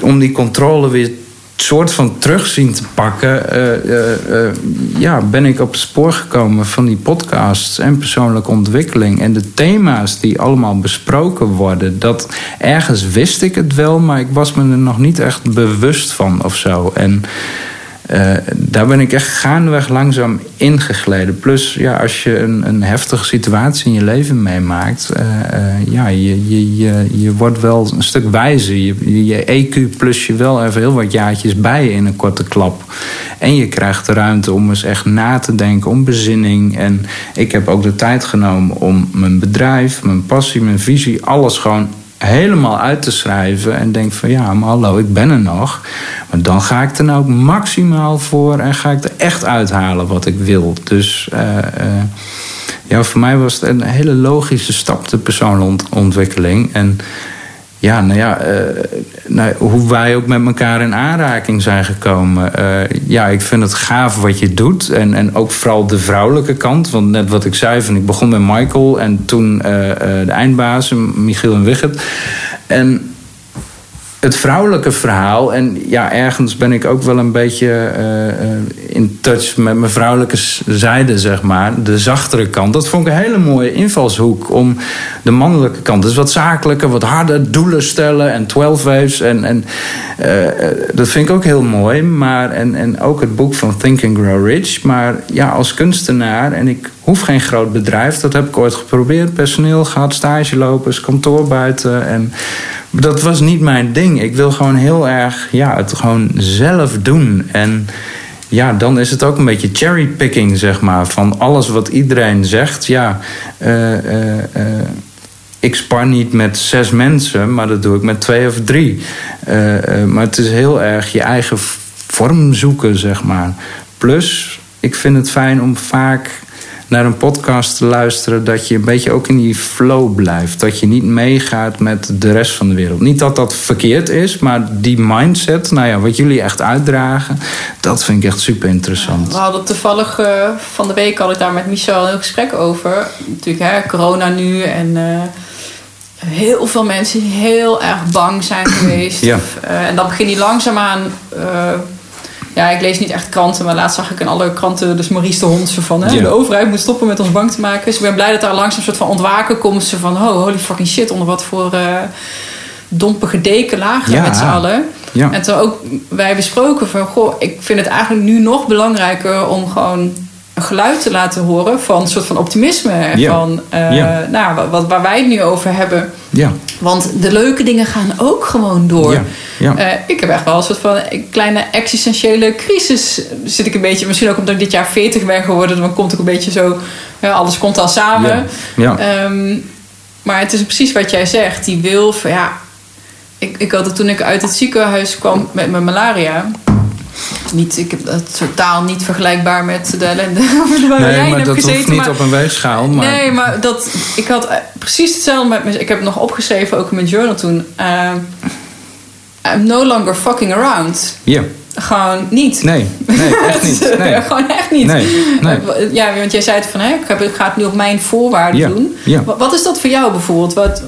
om die controle weer soort van terug zien te pakken, uh, uh, ja, ben ik op het spoor gekomen van die podcasts en persoonlijke ontwikkeling. En de thema's die allemaal besproken worden, dat ergens wist ik het wel, maar ik was me er nog niet echt bewust van of zo. En uh, daar ben ik echt gaandeweg langzaam ingegleden. Plus, ja, als je een, een heftige situatie in je leven meemaakt, uh, uh, ja, je, je, je, je wordt wel een stuk wijzer. Je, je EQ plus je wel even heel wat jaartjes bij in een korte klap. En je krijgt de ruimte om eens echt na te denken, om bezinning. En ik heb ook de tijd genomen om mijn bedrijf, mijn passie, mijn visie, alles gewoon helemaal uit te schrijven en denk van ja, maar hallo, ik ben er nog. Maar dan ga ik er nou maximaal voor en ga ik er echt uithalen wat ik wil. Dus uh, uh, ja, voor mij was het een hele logische stap, de persoonlijke ontwikkeling. En ja, nou ja, uh, nou, hoe wij ook met elkaar in aanraking zijn gekomen. Uh, ja, ik vind het gaaf wat je doet. En, en ook vooral de vrouwelijke kant. Want net wat ik zei, van, ik begon met Michael en toen uh, de eindbaas, Michiel en Wigget. En het vrouwelijke verhaal. En ja, ergens ben ik ook wel een beetje uh, in touch met mijn vrouwelijke zijde, zeg maar. De zachtere kant. Dat vond ik een hele mooie invalshoek om de mannelijke kant. Dus wat zakelijker, wat harder doelen stellen en 12 waves. En, en uh, dat vind ik ook heel mooi. Maar, en, en ook het boek van Think and Grow Rich. Maar ja, als kunstenaar, en ik hoef geen groot bedrijf. Dat heb ik ooit geprobeerd. Personeel gehad, stagelopers, kantoor buiten. En dat was niet mijn ding. Ik wil gewoon heel erg ja, het gewoon zelf doen. En ja, dan is het ook een beetje cherrypicking, zeg maar. Van alles wat iedereen zegt. Ja, uh, uh, uh, ik spar niet met zes mensen, maar dat doe ik met twee of drie. maar het is heel erg je eigen vorm zoeken, zeg maar. Plus, ik vind het fijn om vaak naar een podcast te luisteren, dat je een beetje ook in die flow blijft. Dat je niet meegaat met de rest van de wereld. Niet dat dat verkeerd is, maar die mindset, nou ja, wat jullie echt uitdragen, dat vind ik echt super interessant. We hadden toevallig uh, van de week had ik daar met Michel een gesprek over. Natuurlijk, hè, corona nu en. Uh, heel veel mensen die heel erg bang zijn geweest. Ja. Uh, en dan begin je langzaamaan ja, ik lees niet echt kranten, maar laatst zag ik in alle kranten dus Maurice de Hond van... Hè, de overheid moet stoppen met ons bang te maken. Dus ik ben blij dat daar langzaam een soort van ontwaken komt. Ze van, oh, holy fucking shit, onder wat voor uh, dompige deken lagen met z'n allen. Ja. En toen ook wij besproken van, goh, ik vind het eigenlijk nu nog belangrijker om gewoon een geluid te laten horen van een soort van optimisme. Ja. Van, eh, Ja. nou, wat, waar wij het nu over hebben. Ja. Want de leuke dingen gaan ook gewoon door. Ja. Eh, ik heb echt wel een soort van een kleine existentiële crisis. Zit ik een beetje, misschien ook omdat ik dit jaar 40 ben geworden, dan komt ook een beetje zo, ja, alles komt dan samen. Ehm, maar het is precies wat jij zegt. Die wil van ja. Ik, ik had het toen ik uit het ziekenhuis kwam met mijn malaria. Niet, ik heb dat totaal niet vergelijkbaar met de ellende waar Nee, maar dat gezeten. hoeft niet maar- op een weegschaal. Maar Nee, maar dat, ik had eh, precies hetzelfde met me. Ik heb het nog opgeschreven, ook in mijn journal toen. Eh, I'm no longer fucking around. Ja. Gewoon niet. Nee, nee, echt niet. Nee. Gewoon echt niet. Nee, nee. Eh, Ja, want jij zei het van, hè, ik, ga het nu op mijn voorwaarden doen. Wat, wat is dat voor jou bijvoorbeeld? Wat,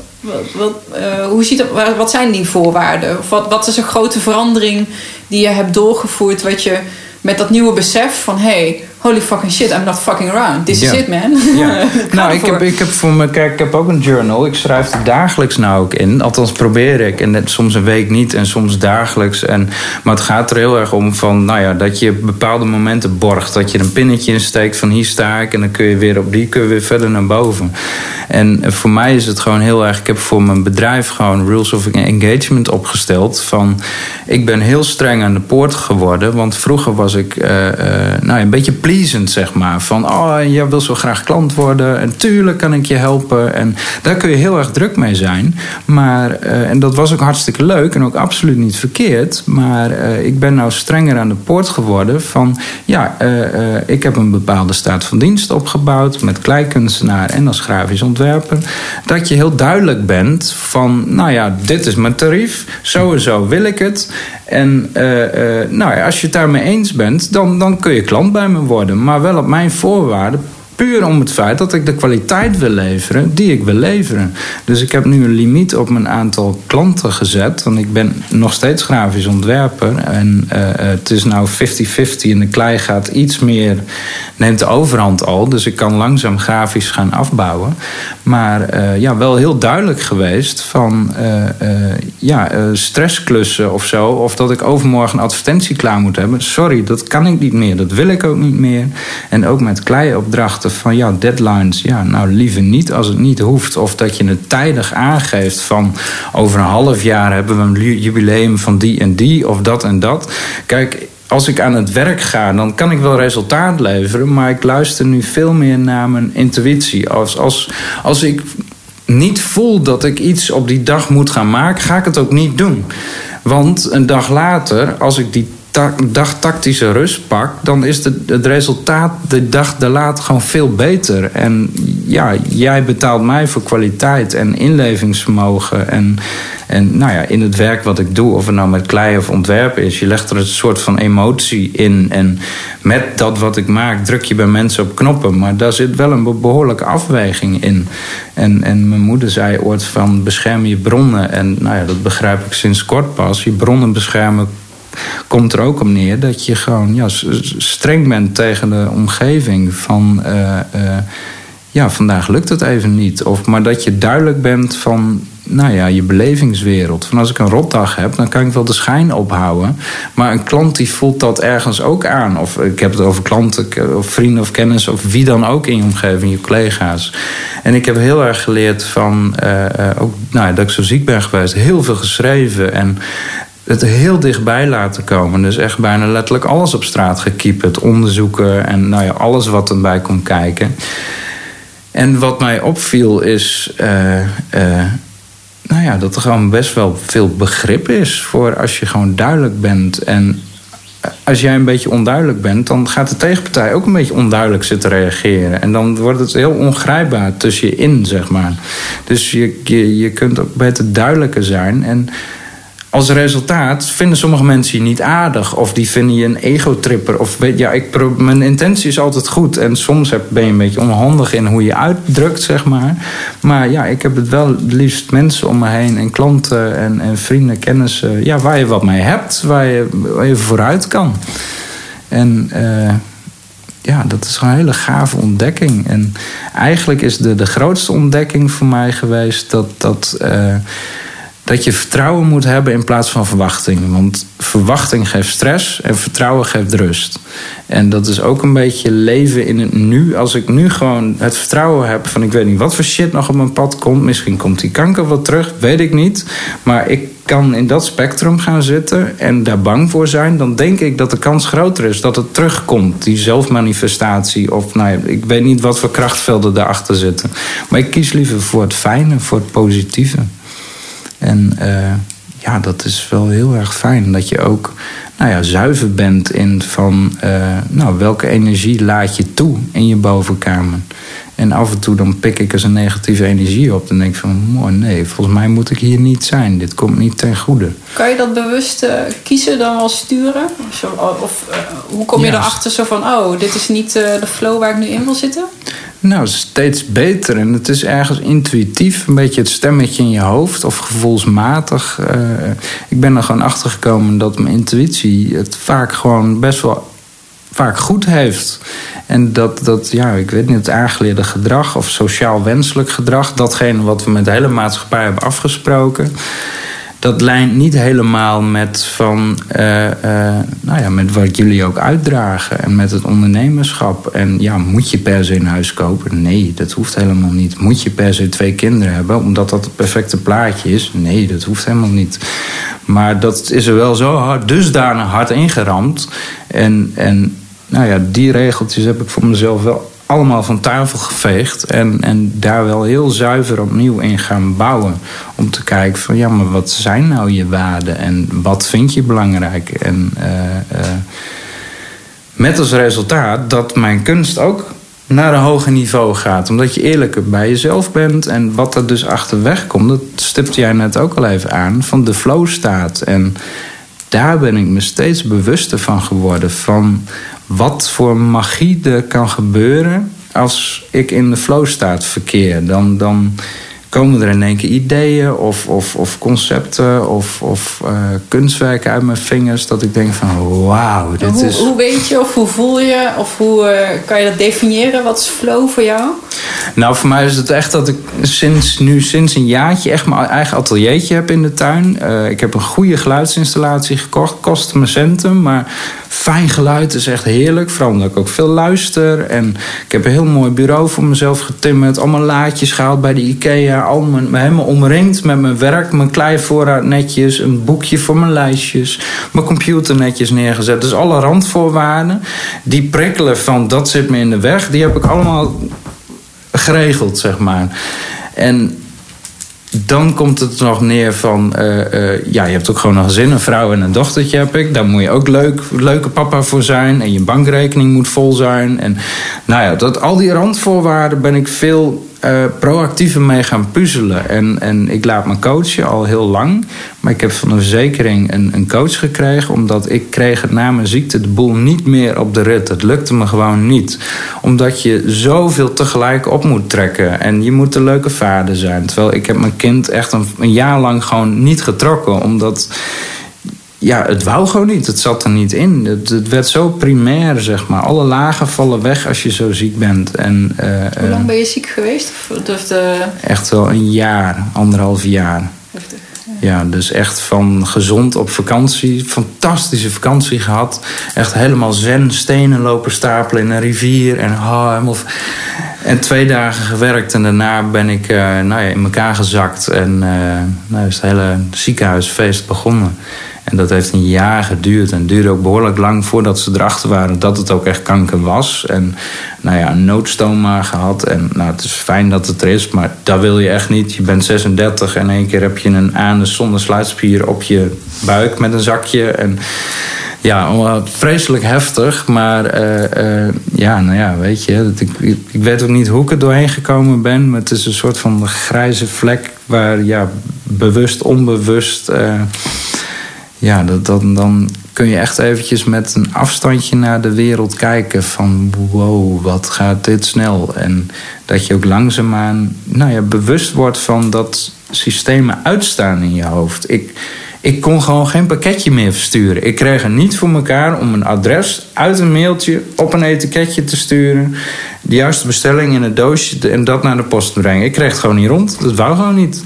wat, eh, hoe ziet dat, wat- zijn die voorwaarden? Of wat, wat is een grote verandering die je hebt doorgevoerd... wat je met dat nieuwe besef van... hey, holy fucking shit, I'm not fucking around. This is it, man. Ja. Nou, ik heb, ik heb voor me, kijk, ik heb ook een journal. Ik schrijf er dagelijks nou ook in. Althans probeer ik. En net, soms een week niet en soms dagelijks. En, maar het gaat er heel erg om van, nou ja, dat je bepaalde momenten borgt. Dat je er een pinnetje in steekt van hier sta ik. En dan kun je weer op die, kun je weer verder naar boven. En voor mij is het gewoon heel erg. Ik heb voor mijn bedrijf gewoon rules of engagement opgesteld. Van, ik ben heel streng aan de poort geworden. Want vroeger was ik eh, eh, nou, ja, een beetje zeg maar. Van, oh, jij wil zo graag klant worden. En tuurlijk kan ik je helpen. En daar kun je heel erg druk mee zijn. Maar, eh, en dat was ook hartstikke leuk. En ook absoluut niet verkeerd. Maar eh, ik ben nou strenger aan de poort geworden. Van, ja, eh, ik heb een bepaalde staat van dienst opgebouwd. Met kleikunstenaar en als grafisch ontwerper. Dat je heel duidelijk bent van, nou ja, dit is mijn tarief. Zo en zo wil ik het. En nou ja, als je het daarmee eens bent, dan, dan kun je klant bij me worden. Maar wel op mijn voorwaarden. Puur om het feit dat ik de kwaliteit wil leveren die ik wil leveren. Dus ik heb nu een limiet op mijn aantal klanten gezet. Want ik ben nog steeds grafisch ontwerper. En eh, eh, het is nou 50-50 en de klei gaat iets meer, neemt de overhand al. Dus ik kan langzaam grafisch gaan afbouwen. Maar eh, ja, wel heel duidelijk geweest van ja, stressklussen of zo. Of dat ik overmorgen een advertentie klaar moet hebben. Sorry, dat kan ik niet meer. Dat wil ik ook niet meer. En ook met kleiopdrachten van ja, deadlines. Ja, nou liever niet als het niet hoeft. Of dat je het tijdig aangeeft van over een half jaar hebben we een jubileum van die en die of dat en dat. Kijk, als ik aan het werk ga, dan kan ik wel resultaat leveren. Maar ik luister nu veel meer naar mijn intuïtie. Als, als, als ik niet voel dat ik iets op die dag moet gaan maken, ga ik het ook niet doen. Want een dag later, als ik die ta- dag tactische rust pak, dan is het, het resultaat de dag daarlater gewoon veel beter. En ja, jij betaalt mij voor kwaliteit en inlevingsvermogen. En, en nou ja, in het werk wat ik doe, of het nou met klei of ontwerpen is, je legt er een soort van emotie in. En met dat wat ik maak, druk je bij mensen op knoppen. Maar daar zit wel een be- behoorlijke afweging in. En, en mijn moeder zei ooit van bescherm je bronnen. En nou ja, dat begrijp ik sinds kort pas. Je bronnen beschermen komt er ook op neer dat je gewoon ja, streng bent tegen de omgeving. Van eh, eh, ja, vandaag lukt het even niet. Of, maar dat je duidelijk bent van nou ja, je belevingswereld. Van als ik een rotdag heb, dan kan ik wel de schijn ophouden. Maar een klant die voelt dat ergens ook aan. Of ik heb het over klanten, of vrienden of kennis, of wie dan ook in je omgeving, je collega's. En ik heb heel erg geleerd van, eh, ook nou, dat ik zo ziek ben geweest, heel veel geschreven. En het heel dichtbij laten komen. Dus echt bijna letterlijk alles op straat gekieperd. Onderzoeken en nou ja, alles wat erbij komt kijken. En wat mij opviel is... eh, eh, nou ja, dat er gewoon best wel veel begrip is... voor als je gewoon duidelijk bent. En als jij een beetje onduidelijk bent... dan gaat de tegenpartij ook een beetje onduidelijk zitten reageren. En dan wordt het heel ongrijpbaar tussen je in, zeg maar. Dus je, je, je kunt ook beter duidelijker zijn... En als resultaat vinden sommige mensen je niet aardig. Of die vinden je een egotripper. Of weet ja, ik, pro- mijn intentie is altijd goed. En soms heb, ben je een beetje onhandig in hoe je uitdrukt, zeg maar. Maar ja, ik heb het wel het liefst mensen om me heen. En klanten en, en vrienden, kennissen. Ja, waar je wat mee hebt. Waar je, waar je vooruit kan. En... eh, ja, dat is een hele gave ontdekking. En eigenlijk is de, de grootste ontdekking voor mij geweest dat, dat eh, dat je vertrouwen moet hebben in plaats van verwachting. Want verwachting geeft stress en vertrouwen geeft rust. En dat is ook een beetje leven in het nu. Als ik nu gewoon het vertrouwen heb van ik weet niet wat voor shit nog op mijn pad komt. Misschien komt die kanker wat terug, weet ik niet. Maar ik kan in dat spectrum gaan zitten en daar bang voor zijn. Dan denk ik dat de kans groter is dat het terugkomt. Die zelfmanifestatie of nou ja, ik weet niet wat voor krachtvelden daarachter zitten. Maar ik kies liever voor het fijne, voor het positieve. En uh, ja, dat is wel heel erg fijn. Dat je ook nou ja, zuiver bent in van uh, nou, welke energie laat je toe in je bovenkamer. En af en toe dan pik ik eens een negatieve energie op. Dan denk ik van, mooi, nee, volgens mij moet ik hier niet zijn. Dit komt niet ten goede. Kan je dat bewust uh, kiezen dan wel sturen? Of, of uh, hoe kom je ja. erachter zo van, oh, dit is niet de flow waar ik nu in wil zitten? Nou, steeds beter. En het is ergens intuïtief, een beetje het stemmetje in je hoofd of gevoelsmatig. Uh, ik ben er gewoon achter gekomen dat mijn intuïtie het vaak gewoon best wel vaak goed heeft. En dat, dat ja, ik weet niet, het aangeleerde gedrag of sociaal wenselijk gedrag, datgene wat we met de hele maatschappij hebben afgesproken dat lijnt niet helemaal met, van, uh, uh, nou ja, met wat jullie ook uitdragen. En met het ondernemerschap. En ja, moet je per se een huis kopen? Nee, dat hoeft helemaal niet. Moet je per se twee kinderen hebben, omdat dat het perfecte plaatje is? Nee, dat hoeft helemaal niet. Maar dat is er wel zo hard, dusdanig hard ingeramd. En, en nou ja, die regeltjes heb ik voor mezelf wel allemaal van tafel geveegd. En, en daar wel heel zuiver opnieuw in gaan bouwen. Om te kijken van ja, maar wat zijn nou je waarden? En wat vind je belangrijk? En uh, uh, met als resultaat dat mijn kunst ook naar een hoger niveau gaat. Omdat je eerlijker bij jezelf bent. En wat er dus achterweg komt, dat stipte jij net ook al even aan, van de flow staat. En daar ben ik me steeds bewuster van geworden. Van wat voor magie er kan gebeuren als ik in de flow staat verkeer. Dan, dan komen er in één keer ideeën of, of, of concepten of, of uh, kunstwerken uit mijn vingers. Dat ik denk van wauw, dit hoe, is... Hoe weet je of hoe voel je of hoe uh, kan je dat definiëren? Wat is flow voor jou? Nou, voor mij is het echt dat ik sinds, nu sinds een jaartje echt mijn eigen ateliertje heb in de tuin. Uh, ik heb een goede geluidsinstallatie gekocht, kost me centen, maar fijn geluid is echt heerlijk. Vooral omdat ik ook veel luister. En ik heb een heel mooi bureau voor mezelf getimmerd. Allemaal laadjes gehaald bij de IKEA. Al mijn, helemaal omringd met mijn werk. Mijn kleivoorraad netjes. Een boekje voor mijn lijstjes. Mijn computer netjes neergezet. Dus alle randvoorwaarden die prikkelen van dat zit me in de weg. Die heb ik allemaal geregeld, zeg maar. En dan komt het nog neer van... Uh, uh, ja, je hebt ook gewoon een gezin, een vrouw en een dochtertje heb ik. Daar moet je ook leuk, leuke papa voor zijn. En je bankrekening moet vol zijn. En nou ja, dat, al die randvoorwaarden ben ik veel uh, proactiever mee gaan puzzelen. En, en ik laat me coachen al heel lang. Maar ik heb van de verzekering een, een coach gekregen. Omdat ik kreeg het na mijn ziekte de boel niet meer op de rit. Het lukte me gewoon niet. Omdat je zoveel tegelijk op moet trekken. En je moet een leuke vader zijn. Terwijl ik heb mijn kind echt een, een jaar lang gewoon niet getrokken. Omdat ja, het wou gewoon niet. Het zat er niet in. Het, het, werd zo primair, zeg maar. Alle lagen vallen weg als je zo ziek bent. En, uh, Hoe lang ben je ziek geweest? Of de... Echt wel een jaar, anderhalf jaar. Heftig. Ja, dus echt van gezond op vakantie. Fantastische vakantie gehad. Echt helemaal zen, stenen lopen stapelen in een rivier. En, oh, helemaal... en twee dagen gewerkt. En daarna ben ik uh, nou ja, in elkaar gezakt. En uh, nou is het hele ziekenhuisfeest begonnen. En dat heeft een jaar geduurd. En duurde ook behoorlijk lang voordat ze erachter waren dat het ook echt kanker was. En nou ja, een noodstoma gehad. En nou, het is fijn dat het er is, maar dat wil je echt niet. Je bent 36 en in één keer heb je een anus zonder sluitspier op je buik met een zakje. En ja, vreselijk heftig. Maar uh, uh, ja, nou ja, weet je. Ik, ik weet ook niet hoe ik er doorheen gekomen ben. Maar het is een soort van grijze vlek waar ja, bewust, onbewust. Uh, ja, dan, dan kun je echt eventjes met een afstandje naar de wereld kijken van wow, wat gaat dit snel. En dat je ook langzaamaan nou ja, bewust wordt van dat systemen uitstaan in je hoofd. Ik, ik kon gewoon geen pakketje meer versturen. Ik kreeg het niet voor elkaar om een adres uit een mailtje op een etiketje te sturen. de juiste bestelling in een doosje en dat naar de post brengen. Ik kreeg het gewoon niet rond. Dat wou gewoon niet.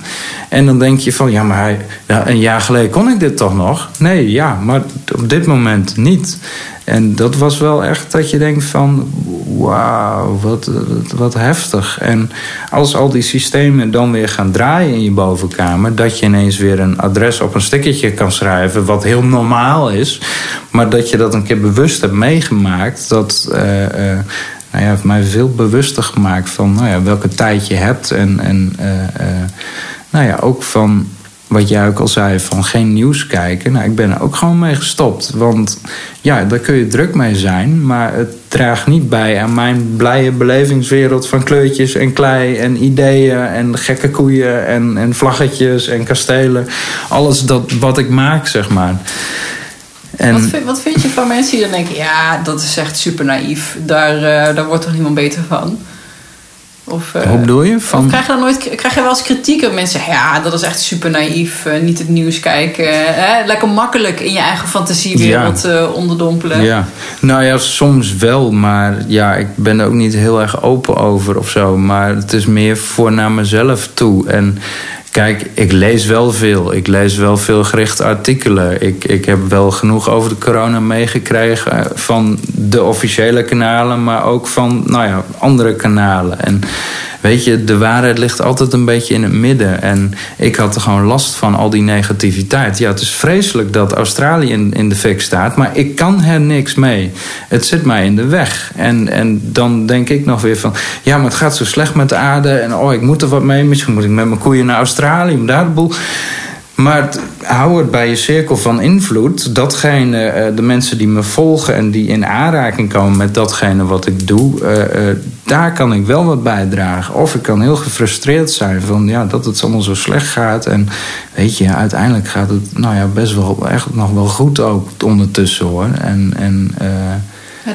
En dan denk je van, ja, maar hij, een jaar geleden kon ik dit toch nog? Nee, ja, maar op dit moment niet. En dat was wel echt dat je denkt van, wauw, wat, wat heftig. En als al die systemen dan weer gaan draaien in je bovenkamer... dat je ineens weer een adres op een stickertje kan schrijven... wat heel normaal is, maar dat je dat een keer bewust hebt meegemaakt... dat... Uh, uh, nou ja, heeft mij veel bewuster gemaakt van nou ja, welke tijd je hebt. En, en uh, nou ja, ook van wat jij ook al zei, van geen nieuws kijken. Nou, ik ben er ook gewoon mee gestopt. Want ja, daar kun je druk mee zijn. Maar het draagt niet bij aan mijn blije belevingswereld van kleurtjes en klei en ideeën en gekke koeien en, en vlaggetjes en kastelen. Alles dat, wat ik maak, zeg maar. En... Wat, vind, wat vind je van mensen die dan denken: ja, dat is echt super naïef. Daar, uh, daar wordt toch niemand beter van? Of, Hoe bedoel je? Van... Krijg je dan nooit krijg je wel eens kritiek op mensen ja, dat is echt super naïef, uh, niet het nieuws kijken. Hè? Lekker makkelijk in je eigen fantasiewereld ja. onderdompelen. Ja, nou ja, soms wel, maar ja, ik ben er ook niet heel erg open over of zo. Maar het is meer voor naar mezelf toe. En Kijk, ik lees wel veel. Ik lees wel veel gerichte artikelen. Ik, ik heb wel genoeg over de corona meegekregen van de officiële kanalen, maar ook van nou ja, andere kanalen. En weet je, de waarheid ligt altijd een beetje in het midden. En ik had er gewoon last van al die negativiteit. Ja, het is vreselijk dat Australië in, in de fik staat, maar ik kan er niks mee. Het zit mij in de weg. En, en dan denk ik nog weer van, ja, maar het gaat zo slecht met de aarde. En oh, ik moet er wat mee. Misschien moet ik met mijn koeien naar Australië om daar de boel. Maar hou het bij je cirkel van invloed. Datgene, eh, de mensen die me volgen en die in aanraking komen met datgene wat ik doe, eh, eh, daar kan ik wel wat bijdragen. Of ik kan heel gefrustreerd zijn van ja, dat het allemaal zo slecht gaat. En weet je, uiteindelijk gaat het nou ja, best wel echt nog wel goed ook ondertussen hoor. En, en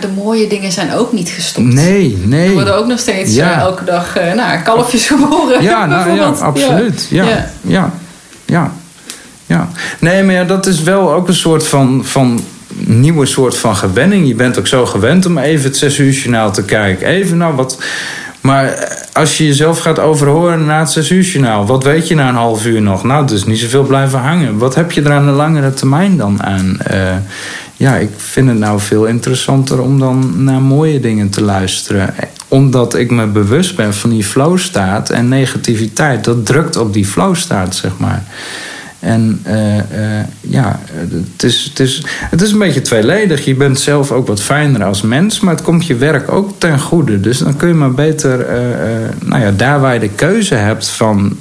de mooie dingen zijn ook niet gestopt. Nee, nee. Er worden ook nog steeds elke dag nou, kalfjes geboren. Ja, nou, ja absoluut. Ja. Ja. ja. ja. Ja, nee, maar ja, dat is wel ook een soort van, van nieuwe soort van gewenning. Je bent ook zo gewend om even het zes uur journaal te kijken. Even nou wat. Maar als je jezelf gaat overhoren na het zes uur journaal, wat weet je na een half uur nog? Nou, dus niet zoveel blijven hangen. Wat heb je er aan de langere termijn dan aan? Uh, ja, ik vind het nou veel interessanter om dan naar mooie dingen te luisteren. Omdat ik me bewust ben van die flow staat en negativiteit. Dat drukt op die flow staat, zeg maar. En uh, uh, ja, het is, het, is, het is een beetje tweeledig. Je bent zelf ook wat fijner als mens, maar het komt je werk ook ten goede. Dus dan kun je maar beter, uh, nou ja, daar waar je de keuze hebt van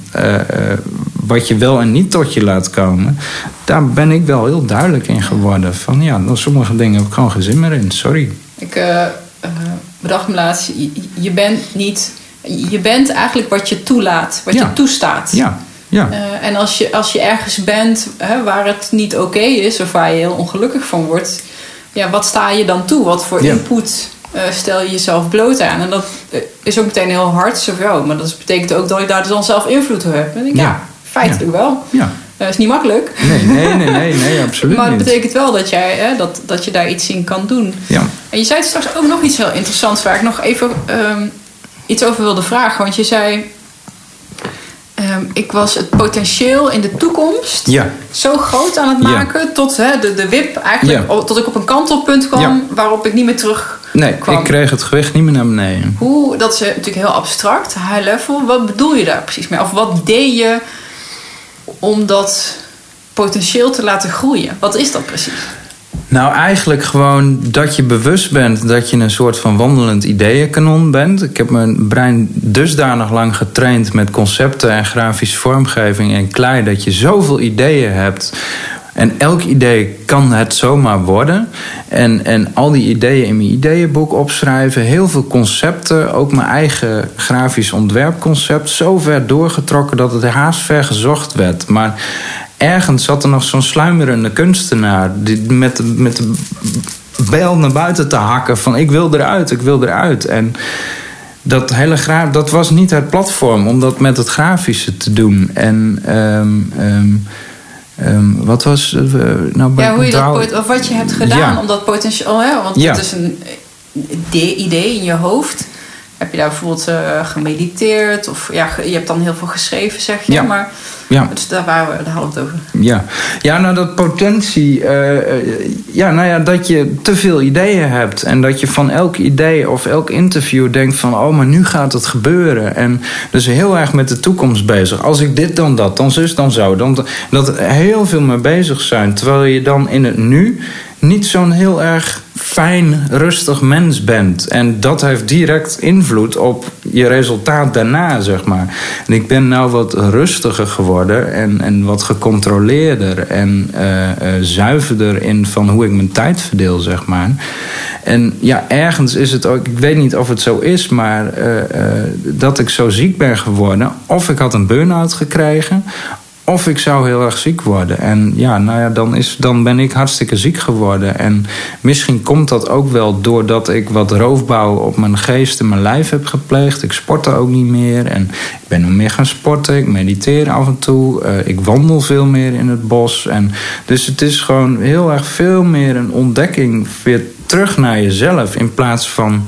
wat je wel en niet tot je laat komen, daar ben ik wel heel duidelijk in geworden. Van ja, dan sommige dingen heb ik gewoon geen zin meer in, sorry. Ik bedacht me laatst, je, je, bent niet, je bent eigenlijk wat je toelaat, wat je toestaat. Ja. Ja. Uh, en als je, als je ergens bent hè, waar het niet oké is of waar je heel ongelukkig van wordt, ja, wat sta je dan toe? Wat voor input uh, stel je jezelf bloot aan? En dat uh, is ook meteen heel hard, zo maar dat betekent ook dat je daar dan zelf invloed op hebt. En denk, ja. ja, feitelijk wel. Ja. Dat is niet makkelijk. Nee, nee, nee, nee, nee absoluut Maar dat betekent wel dat, jij, hè, dat, dat je daar iets in kan doen. Ja. En je zei straks ook nog iets heel interessants waar ik nog even um, iets over wilde vragen. Want je zei, Ehm, ik was het potentieel in de toekomst ja. zo groot aan het maken tot hè, de, de wip eigenlijk tot ik op een kantelpunt kwam waarop ik niet meer terug nee, ik kreeg het gewicht niet meer naar beneden. Hoe, dat is natuurlijk heel abstract, high level. Wat bedoel je daar precies mee? Of wat deed je om dat potentieel te laten groeien? Wat is dat precies? Nou, eigenlijk gewoon dat je bewust bent dat je een soort van wandelend ideeënkanon bent. Ik heb mijn brein dusdanig lang getraind met concepten en grafische vormgeving en klei dat je zoveel ideeën hebt. En elk idee kan het zomaar worden. En, en al die ideeën in mijn ideeënboek opschrijven. Heel veel concepten, ook mijn eigen grafisch ontwerpconcept. Zo ver doorgetrokken dat het haast ver gezocht werd. Maar ergens zat er nog zo'n sluimerende kunstenaar die met, met de bijl naar buiten te hakken van ik wil eruit, ik wil eruit. En dat hele graaf, dat was niet het platform om dat met het grafische te doen. En um, um, wat was uh, nou ja, hoe je dat, of wat je hebt gedaan om dat potentieel, hè, want ja. het is een idee in je hoofd heb je daar bijvoorbeeld uh, gemediteerd? Of ja, je hebt dan heel veel geschreven, zeg je. Ja. Maar Ja. dus daar, waren we, daar hadden we het over. Ja, ja nou dat potentie. eh, eh, ja, nou ja, dat je te veel ideeën hebt. En dat je van elk idee of elk interview denkt van... oh, maar nu gaat het gebeuren. En dus heel erg met de toekomst bezig. Als ik dit dan dat, dan zus, dan zo. Dan, dat heel veel mee bezig zijn. Terwijl je dan in het nu niet zo'n heel erg fijn, rustig mens bent. En dat heeft direct invloed op je resultaat daarna, zeg maar. En ik ben nou wat rustiger geworden en, en wat gecontroleerder en eh, eh, zuiverder in van hoe ik mijn tijd verdeel, zeg maar. En ja, ergens is het ook, ik weet niet of het zo is, maar eh, dat ik zo ziek ben geworden. Of ik had een burn-out gekregen, of ik zou heel erg ziek worden. En ja, nou ja, dan, is, dan ben ik hartstikke ziek geworden. En misschien komt dat ook wel doordat ik wat roofbouw op mijn geest en mijn lijf heb gepleegd. Ik sportte ook niet meer. En ik ben nog meer gaan sporten. Ik mediteer af en toe. Uh, ik wandel veel meer in het bos. En dus het is gewoon heel erg veel meer een ontdekking. Weer terug naar jezelf. In plaats van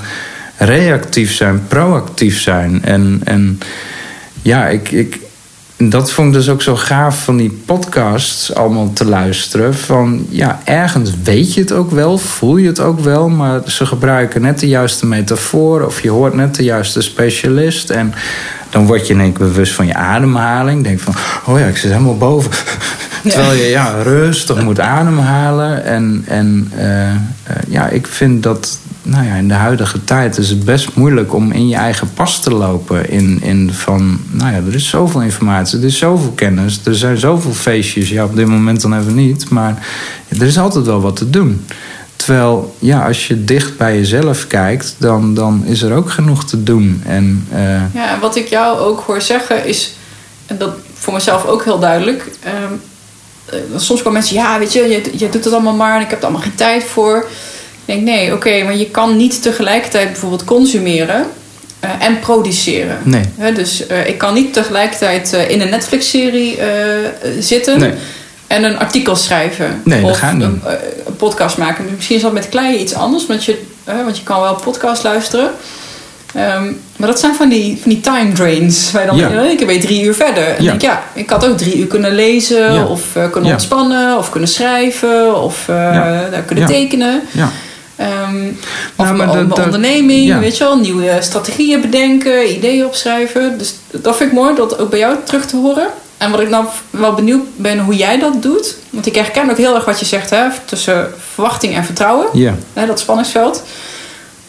reactief zijn, proactief zijn. En, en ja, ik. ik dat vond ik dus ook zo gaaf van die podcasts allemaal te luisteren. Van ja, ergens weet je het ook wel, voel je het ook wel, maar ze gebruiken net de juiste metafoor of je hoort net de juiste specialist. En dan word je in één keer bewust van je ademhaling. Denk van, oh ja, ik zit helemaal boven. Ja. Terwijl je ja, rustig moet ademhalen. En, en uh, uh, ja, ik vind dat nou ja, in de huidige tijd is het best moeilijk om in je eigen pas te lopen. In, in van, nou ja, er is zoveel informatie, er is zoveel kennis, er zijn zoveel feestjes. Ja, op dit moment dan even niet, maar er is altijd wel wat te doen. Terwijl, ja, als je dicht bij jezelf kijkt, dan, dan is er ook genoeg te doen. En, uh... Ja, wat ik jou ook hoor zeggen is, en dat voor mezelf ook heel duidelijk. Um, soms komen mensen, ja, weet je, je, je doet het allemaal maar en ik heb er allemaal geen tijd voor. Ik denk, nee, oké, okay, maar je kan niet tegelijkertijd bijvoorbeeld consumeren uh, en produceren. Nee. He, dus uh, ik kan niet tegelijkertijd uh, in een Netflix-serie zitten nee. en een artikel schrijven. Nee, of gaat niet. Een, een, podcast maken. Misschien is dat met kleien iets anders, want je, want je kan wel podcast luisteren. Um, maar dat zijn van die, van die time drains. Waar je dan Ja. één keer ben je drie uur verder. En Ja. denk ja, ik had ook drie uur kunnen lezen, Ja. of kunnen ontspannen, of kunnen schrijven, of kunnen tekenen. Ja. Um, of Nou, maar mijn, mijn dat- onderneming, ja. weet je wel, nieuwe strategieën bedenken, ideeën opschrijven. Dus dat vind ik mooi, dat ook bij jou terug te horen. En wat ik nou wel benieuwd ben hoe jij dat doet. Want ik herken ook heel erg wat je zegt, hè, tussen verwachting en vertrouwen. Ja. Hè, dat spanningsveld.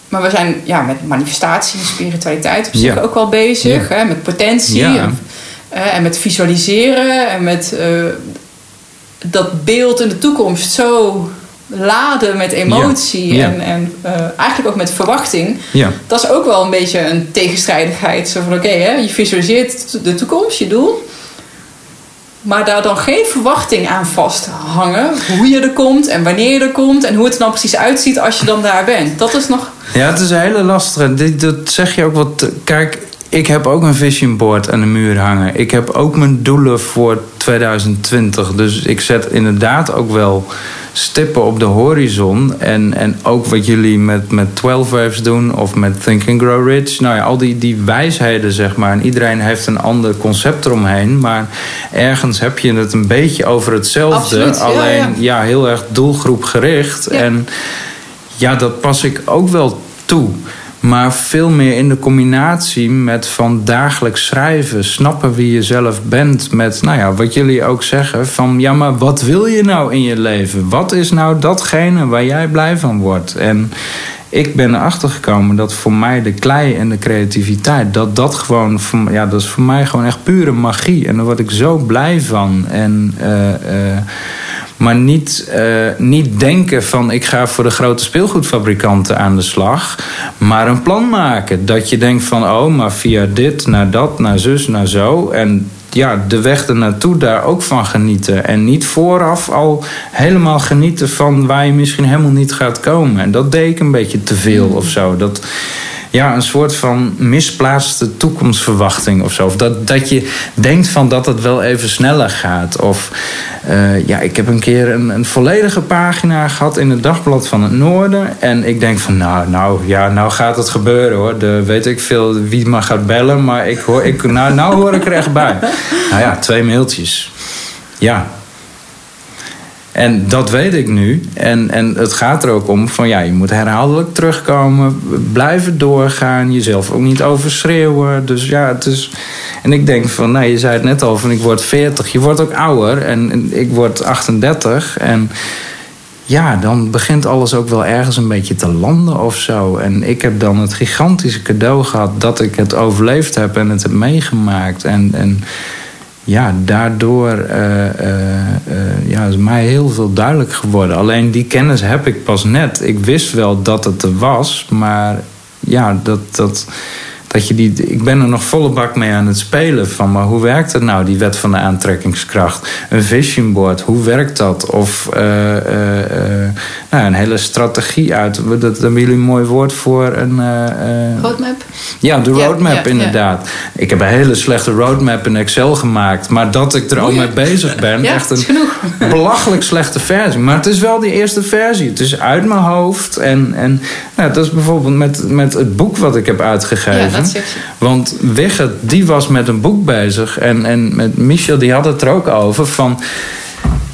Maar we zijn ja, met manifestatie en spiritualiteit op zich Ja. ook wel bezig. Ja. Hè, met potentie Ja. en, en met visualiseren. En met eh, dat beeld in de toekomst zo laden met emotie. Ja. En, en eh, eigenlijk ook met verwachting. Ja. Dat is ook wel een beetje een tegenstrijdigheid. Zo van oké, je visualiseert de toekomst, je doel. Maar daar dan geen verwachting aan vasthangen. Hoe je er komt en wanneer je er komt. En hoe het er dan precies uitziet als je dan daar bent. Dat is nog... Ja, het is een hele lastige. Dit, dat zeg je ook wat. Kijk, ik heb ook een vision board aan de muur hangen. Ik heb ook mijn doelen voor 2020. Dus ik zet inderdaad ook wel stippen op de horizon. En, en ook wat jullie met, met 12 waves doen of met Think and Grow Rich. Nou ja, al die, die wijsheden, zeg maar. En iedereen heeft een ander concept eromheen. Maar ergens heb je het een beetje over hetzelfde. Absoluut, ja, alleen ja. ja, heel erg doelgroepgericht. Ja. En ja, dat pas ik ook wel toe. Maar veel meer in de combinatie met van dagelijks schrijven. Snappen wie je zelf bent. Met, nou ja, wat jullie ook zeggen. Van, ja, maar wat wil je nou in je leven? Wat is nou datgene waar jij blij van wordt? En ik ben erachter gekomen dat voor mij de klei en de creativiteit... dat dat gewoon, ja, dat is voor mij gewoon echt pure magie. En daar word ik zo blij van. En... eh, maar niet, eh, niet denken van ik ga voor de grote speelgoedfabrikanten aan de slag. Maar een plan maken. Dat je denkt van oh, maar via dit naar dat, naar zus, naar zo. En ja, de weg ernaartoe daar ook van genieten. En niet vooraf al helemaal genieten van waar je misschien helemaal niet gaat komen. En dat deed ik een beetje te veel of zo. Dat, ja, een soort van misplaatste toekomstverwachting of zo. Of dat, dat je denkt van dat het wel even sneller gaat. Of eh, ja, ik heb een keer een, een volledige pagina gehad in het Dagblad van het Noorden. En ik denk van, nou, nou, ja, nou gaat het gebeuren hoor. De, weet ik veel wie maar gaat bellen, maar ik hoor, ik, nou, nou hoor ik er echt bij. Nou ja, twee mailtjes. Ja, en dat weet ik nu. En, en het gaat er ook om van ja, je moet herhaaldelijk terugkomen, blijven doorgaan, jezelf ook niet overschreeuwen. Dus ja, het is. En ik denk van, nou, je zei het net al, van ik word 40, je wordt ook ouder en, ik word 38. En ja, dan begint alles ook wel ergens een beetje te landen of zo. En ik heb dan het gigantische cadeau gehad dat ik het overleefd heb en het heb meegemaakt. En. en ja, daardoor uh, ja, is mij heel veel duidelijk geworden. Alleen die kennis heb ik pas net. Ik wist wel dat het er was, maar ja, dat, dat, dat je die, ik ben er nog volle bak mee aan het spelen. Van, maar hoe werkt het nou, die wet van de aantrekkingskracht? Een vision board, hoe werkt dat? Of uh, uh, nou, een hele strategie uit. Dat, hebben jullie een mooi woord voor. Een, roadmap? Ja, de roadmap inderdaad. Ik heb een hele slechte roadmap in Excel gemaakt. Maar dat ik er al mee bezig ben. echt een belachelijk slechte versie. Maar het is wel die eerste versie. Het is uit mijn hoofd. En, en nou, dat is bijvoorbeeld met, met het boek wat ik heb uitgegeven. Want Wigget, die was met een boek bezig. En, en met Michel, die had het er ook over. Van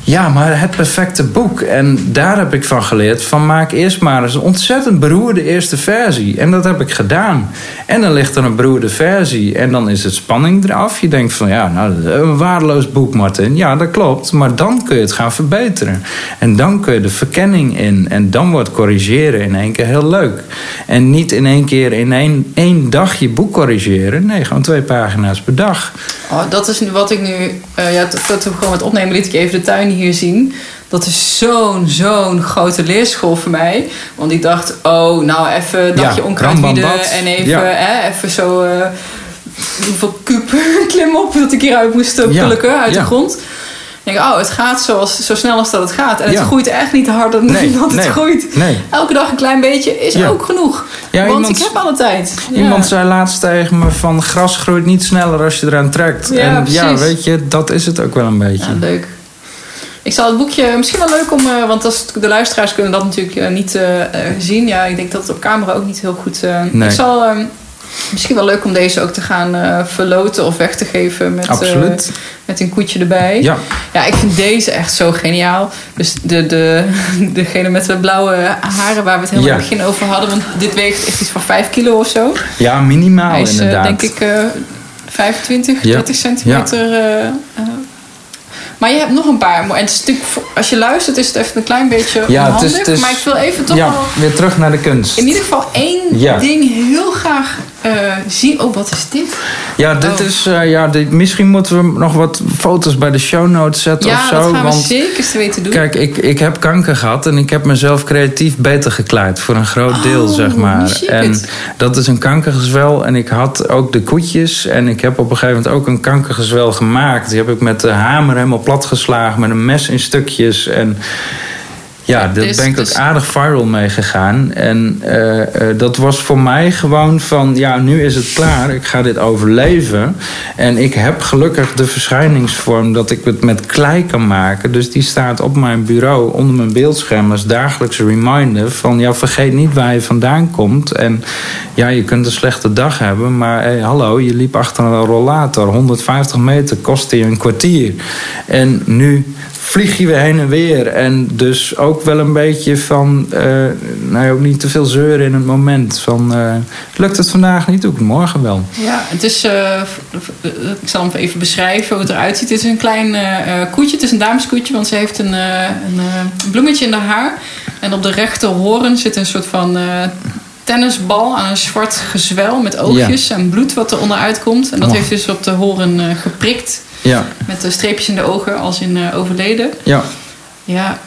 ja, maar het perfecte boek. En daar heb ik van geleerd: van maak eerst maar eens een ontzettend beroerde eerste versie. En dat heb ik gedaan. En dan ligt er een beroerde versie. En dan is het spanning eraf. Je denkt van ja, nou, een waardeloos boek, Martin. Ja, dat klopt. Maar dan kun je het gaan verbeteren. En dan kun je de verkenning in. En dan wordt corrigeren in één keer heel leuk. En niet in één keer in één, één dag je boek corrigeren. Nee, gewoon twee pagina's per dag. Oh, dat is wat ik nu. Uh, ja, toen we gewoon met opnemen liet ik even de tuin hier zien. Dat is zo'n, zo'n grote leerschool voor mij. Want ik dacht, oh, nou even een dagje ja, onkruid bieden. En even, hè, even zo... Uh, hoeveel kuub klim op dat ik hieruit moest plukken uit de grond denk oh, het gaat zoals, zo snel als dat het gaat. En het groeit echt niet harder dan dat het groeit. Elke dag een klein beetje is ook genoeg. want ik heb alle tijd. Iemand zei laatst tegen me van gras groeit niet sneller als je eraan trekt. en ja, weet je, dat is het ook wel een beetje. leuk. Ik zal het boekje misschien wel leuk om, uh, want als de luisteraars kunnen dat natuurlijk uh, niet uh, zien. Ja, ik denk dat het op camera ook niet heel goed. ik zal ehm, Misschien wel leuk om deze ook te gaan verloten of weg te geven met, uh, met een koetje erbij. Ja. ja, ik vind deze echt zo geniaal. Dus de, de, degene met de blauwe haren waar we het helemaal in het begin over hadden. Want dit weegt echt iets van 5 kilo of zo. Ja, minimaal Hij is, inderdaad. denk ik 25, ja. 30 centimeter maar je hebt nog een paar. En het is natuurlijk, als je luistert is het even een klein beetje ja, onhandig. Het is, het is, maar ik wil even toch ja, weer terug naar de kunst. In ieder geval één ding heel graag uh, zien. Oh, wat is dit? Ja, dit oh. is... Uh, ja, dit, misschien moeten we nog wat foto's bij de show notes zetten ja, of zo. Ja, dat gaan want, we zeker weten doen. Kijk, ik, ik heb kanker gehad en ik heb mezelf creatief beter gekleid. Voor een groot deel, oh, zeg maar. En dat is een kankergezwel. En ik had ook de koetjes. En ik heb op een gegeven moment ook een kankergezwel gemaakt. Die heb ik met de hamer helemaal platgeslagen. Met een mes in stukjes. En ja, daar dus, ben ik ook aardig viral mee gegaan. En uh, uh, dat was voor mij gewoon van... ja, nu is het klaar, ik ga dit overleven. En ik heb gelukkig de verschijningsvorm... dat ik het met klei kan maken. Dus die staat op mijn bureau onder mijn beeldscherm... als dagelijkse reminder van... ja, vergeet niet waar je vandaan komt. En ja, je kunt een slechte dag hebben... maar hey, hallo, je liep achter een rollator. 150 meter kostte je een kwartier. En nu vlieg je weer heen en weer. En dus ook wel een beetje van, uh, nou ook niet te veel zeuren in het moment. Van, uh, lukt het vandaag niet, doe ik het morgen wel. Ja, het is, uh, ik zal hem even beschrijven hoe het eruit ziet. Het is een klein koetje, het is een dameskoetje, want ze heeft een, een bloemetje in haar haar. En op de rechter horen zit een soort van tennisbal aan een zwart gezwel met oogjes en bloed wat er onderuit komt. En dat heeft dus op de horen geprikt. Ja. Met de streepjes in de ogen als in uh, overleden. Ja. Ja.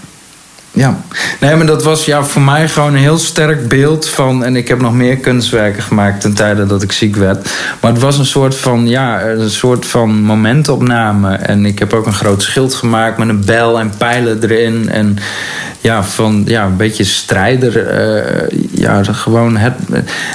Ja, nee, maar dat was ja, voor mij gewoon een heel sterk beeld van. En ik heb nog meer kunstwerken gemaakt ten tijde dat ik ziek werd. Maar het was een soort van, ja, een soort van momentopname. En ik heb ook een groot schild gemaakt met een bel en pijlen erin. En ja, van ja, een beetje strijder. eh, ja, gewoon het,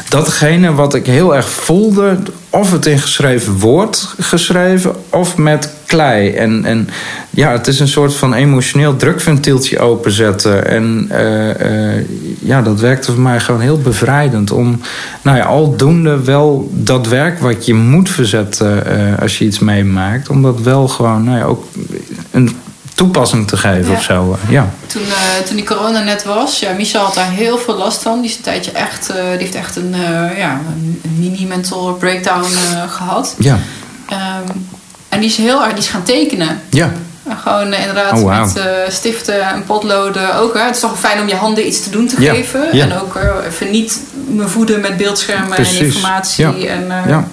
datgene wat ik heel erg voelde, of het in geschreven woord geschreven, of met klei. En, en ja, het is een soort van emotioneel drukventieltje openzetten. En eh, eh, ja, dat werkte voor mij gewoon heel bevrijdend. Om, nou ja, aldoende wel dat werk wat je moet verzetten als je iets meemaakt, om dat wel gewoon, nou ja, ook een toepassing te geven Ja. of zo. eh, Ja. Toen, eh, toen die corona net was, ja, Michel had daar heel veel last van. Die is een tijdje echt, eh, die heeft echt een, ja, een mini-mental breakdown eh, gehad. Ja. Ehm, en die is heel erg, die is gaan tekenen. Ja. Gewoon inderdaad Oh, met stiften en potloden ook. Hè. Het is toch fijn om je handen iets te doen te Ja, geven. ja. En ook even niet me voeden met beeldschermen Precies, en informatie. En, ja.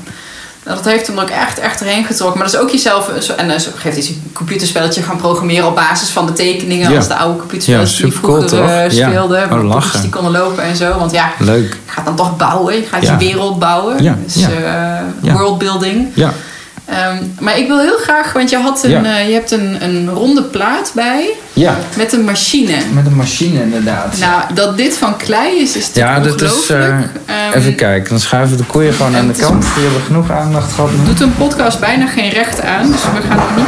Dat heeft hem ook echt, echt erheen getrokken. Maar dat is ook jezelf... En zo geeft hij een computerspelletje gaan programmeren... op basis van de tekeningen... Ja. als de oude computerspelletjes Ja, die vroeger supercool, eh? Ja. speelden. Oh, die konden lopen en zo. Want ja, Leuk. je gaat dan toch bouwen. Je gaat je wereld bouwen. Dus Ja. worldbuilding. Ja. Ehm, maar ik wil heel graag, want je, had een, Ja. eh, je hebt een, een ronde plaat bij Ja. met een machine. Met een machine inderdaad. Nou, dat dit van klei is, is ja, dat is. eh, Ehm, even kijken, dan schuiven we de koeien gewoon aan de het kant. Die hebben genoeg aandacht gehad. nu. doet een podcast bijna geen recht aan, dus we gaan het niet.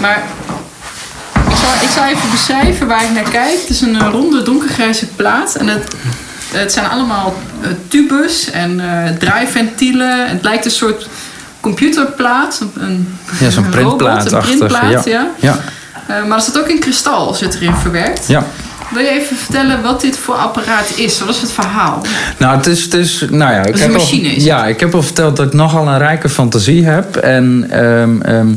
Maar ik zal, ik zal even beschrijven waar ik naar kijk. Het is een eh, ronde donkergrijze plaat en het, het zijn allemaal eh, tubes en eh, draaiventielen. Het lijkt een soort computerplaat, een, Ja, zo'n een printplaat een printplaat, ja. Ja. Eh, maar er zit ook in kristal zit erin verwerkt. ja. Wil je even vertellen wat dit voor apparaat is? Wat is het verhaal? Nou, het is, het is, nou ja, ik is heb een al- machine, is het? ja, ik heb al verteld dat ik nogal een rijke fantasie heb. En ehm, ehm,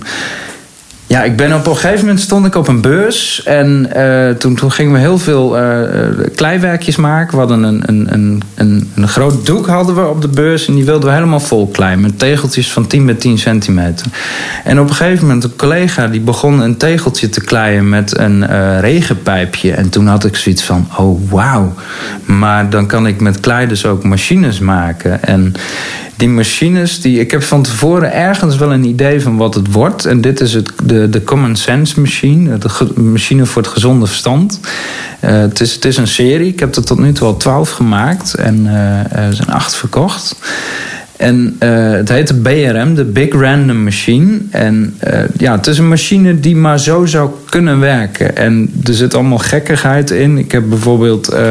ja, ik ben op een gegeven moment stond ik op een beurs. En eh, toen, toen gingen we heel veel eh, eh, kleiwerkjes maken. We hadden een, een, een, een, een groot doek hadden we op de beurs. En die wilden we helemaal vol klei. Met tegeltjes van 10 bij 10 centimeter. En op een gegeven moment een collega die begon een tegeltje te kleien met een regenpijpje. En toen had ik zoiets van, oh wauw. Maar dan kan ik met klei dus ook machines maken. En die machines, die, ik heb van tevoren ergens wel een idee van wat het wordt. En dit is het, de, de Common Sense Machine, de machine voor het gezonde verstand. Eh, het, is, het is een serie, ik heb er tot nu toe al twaalf gemaakt en eh, er zijn acht verkocht. En eh, het heet de BRM, de Big Random Machine. En eh, ja, het is een machine die maar zo zou kunnen werken. En er zit allemaal gekkigheid in. Ik heb bijvoorbeeld. eh,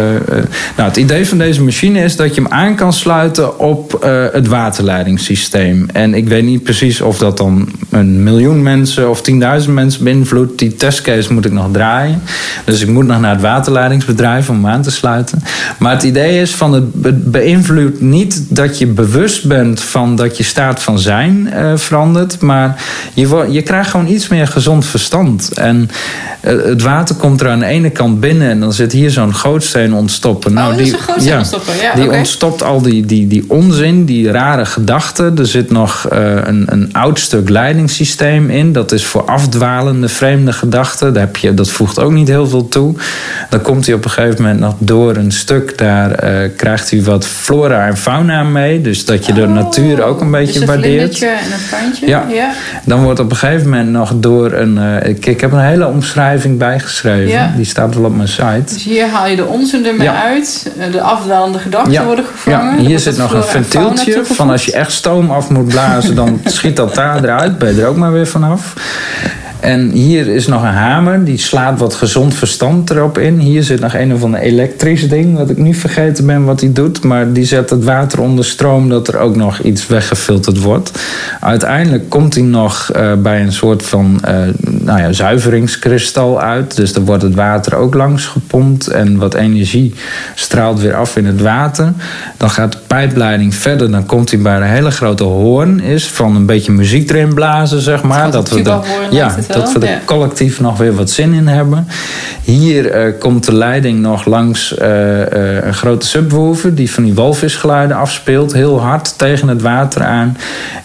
nou, het idee van deze machine is dat je hem aan kan sluiten op het waterleidingssysteem. En ik weet niet precies of dat dan een miljoen mensen of 10.000 mensen beïnvloedt. Die testcase moet ik nog draaien. Dus ik moet nog naar het waterleidingsbedrijf om hem aan te sluiten. Maar het idee is van het be- beïnvloedt niet dat je bewust bent van dat je staat van zijn eh, verandert. Maar je, je krijgt gewoon iets meer gezond verstand. En eh, het water komt er aan de ene kant binnen en dan zit hier zo'n gootsteen ontstoppen. Oh, een gootsteen ontstoppen, ja, die ontstopt al die, die, die onzin, die rare gedachten. Er zit nog eh, een, een oud stuk leidingssysteem in. Dat is voor afdwalende, vreemde gedachten. Daar heb je, dat voegt ook niet heel veel toe. Dan komt hij op een gegeven moment nog door een stuk. Daar krijgt hij wat flora en fauna mee. Dus dat je de natuur ook een beetje dus een waardeert. vlindertje en een pijntje. Ja. ja. Dan wordt op een gegeven moment nog door een. eh, ik, ik heb een hele omschrijving bijgeschreven. Ja. Die staat wel op mijn site. Dus hier haal je de onzin ermee Ja. uit. Eh, De afdalende gedachten worden gevangen. Ja, Er hier zit nog een ventieltje. Van als je echt stoom af moet blazen, dan schiet dat daar eruit. Ben je er ook maar weer vanaf. En hier is nog een hamer, die slaat wat gezond verstand erop in. Hier zit nog een of ander elektrisch ding, wat ik nu vergeten ben wat hij doet. Maar die zet het water onder stroom, dat er ook nog iets weggefilterd wordt. Uiteindelijk komt hij nog eh, bij een soort van eh, nou ja, zuiveringskristal uit. Dus dan wordt het water ook langs gepompt. En wat energie straalt weer af in het water. Dan gaat de pijpleiding verder. Dan komt hij bij een hele grote hoorn is van een beetje muziek erin blazen, zeg maar. Dat we, hoorn ja, dat we er collectief nog weer wat zin in hebben. Hier eh, komt de leiding nog langs eh, eh, een grote subwoofer... die van die walvisgeluiden afspeelt. Heel hard tegen het water aan.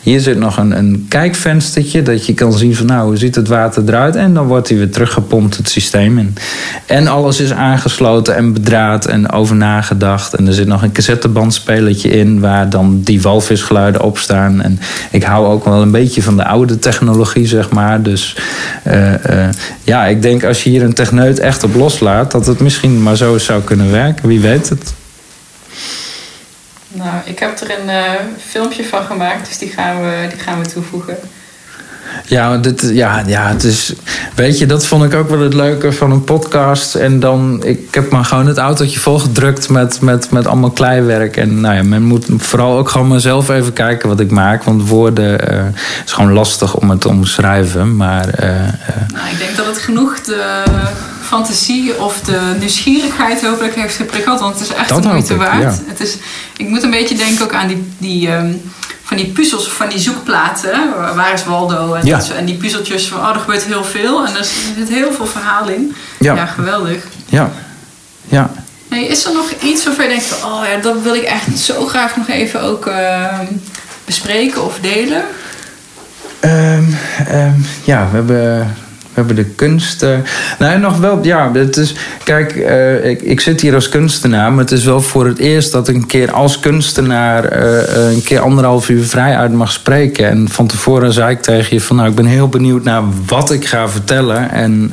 Hier zit nog een, een kijkvenstertje... dat je kan zien van nou, hoe ziet het water eruit... en dan wordt hij weer teruggepompt het systeem in. En alles is aangesloten en bedraad en over nagedacht. En er zit nog een cassettebandspelletje in... waar dan die walvisgeluiden op staan. En ik hou ook wel een beetje van de oude technologie, zeg maar. Dus ja, ik denk als je hier een techneut echt op loslaat, dat het misschien maar zo zou kunnen werken. Wie weet het. Nou, ik heb er een eh, filmpje van gemaakt, dus die gaan we, die gaan we toevoegen. Ja, dit, ja, ja, het is. Weet je, dat vond ik ook wel het leuke van een podcast. En dan, ik heb maar gewoon het autootje volgedrukt met, met, met allemaal kleiwerk. En nou ja, men moet vooral ook gewoon mezelf even kijken wat ik maak. Want woorden uh, is gewoon lastig om het te omschrijven. Maar. Uh, uh, nou, ik denk dat het genoeg de fantasie of de nieuwsgierigheid hopelijk heeft geprikkeld. Want het is echt de moeite waard. Ja. Het is, ik moet een beetje denken ook aan die. die um, van die puzzels, van die zoekplaten. Waar is Waldo? En, ja. dat, en die puzzeltjes van, oh, er gebeurt heel veel. En er zit heel veel verhaal in. Ja, ja geweldig. Ja, ja. Nee, is er nog iets waarvan je denkt oh ja, dat wil ik echt zo graag nog even ook uh, bespreken of delen? Um, um, ja, we hebben we hebben de kunst. Nou, nog wel, ja, het is. Kijk, uh, ik, ik zit hier als kunstenaar, maar het is wel voor het eerst dat ik een keer als kunstenaar uh, een keer anderhalf uur vrij uit mag spreken. En van tevoren zei ik tegen je van, nou, ik ben heel benieuwd naar wat ik ga vertellen. En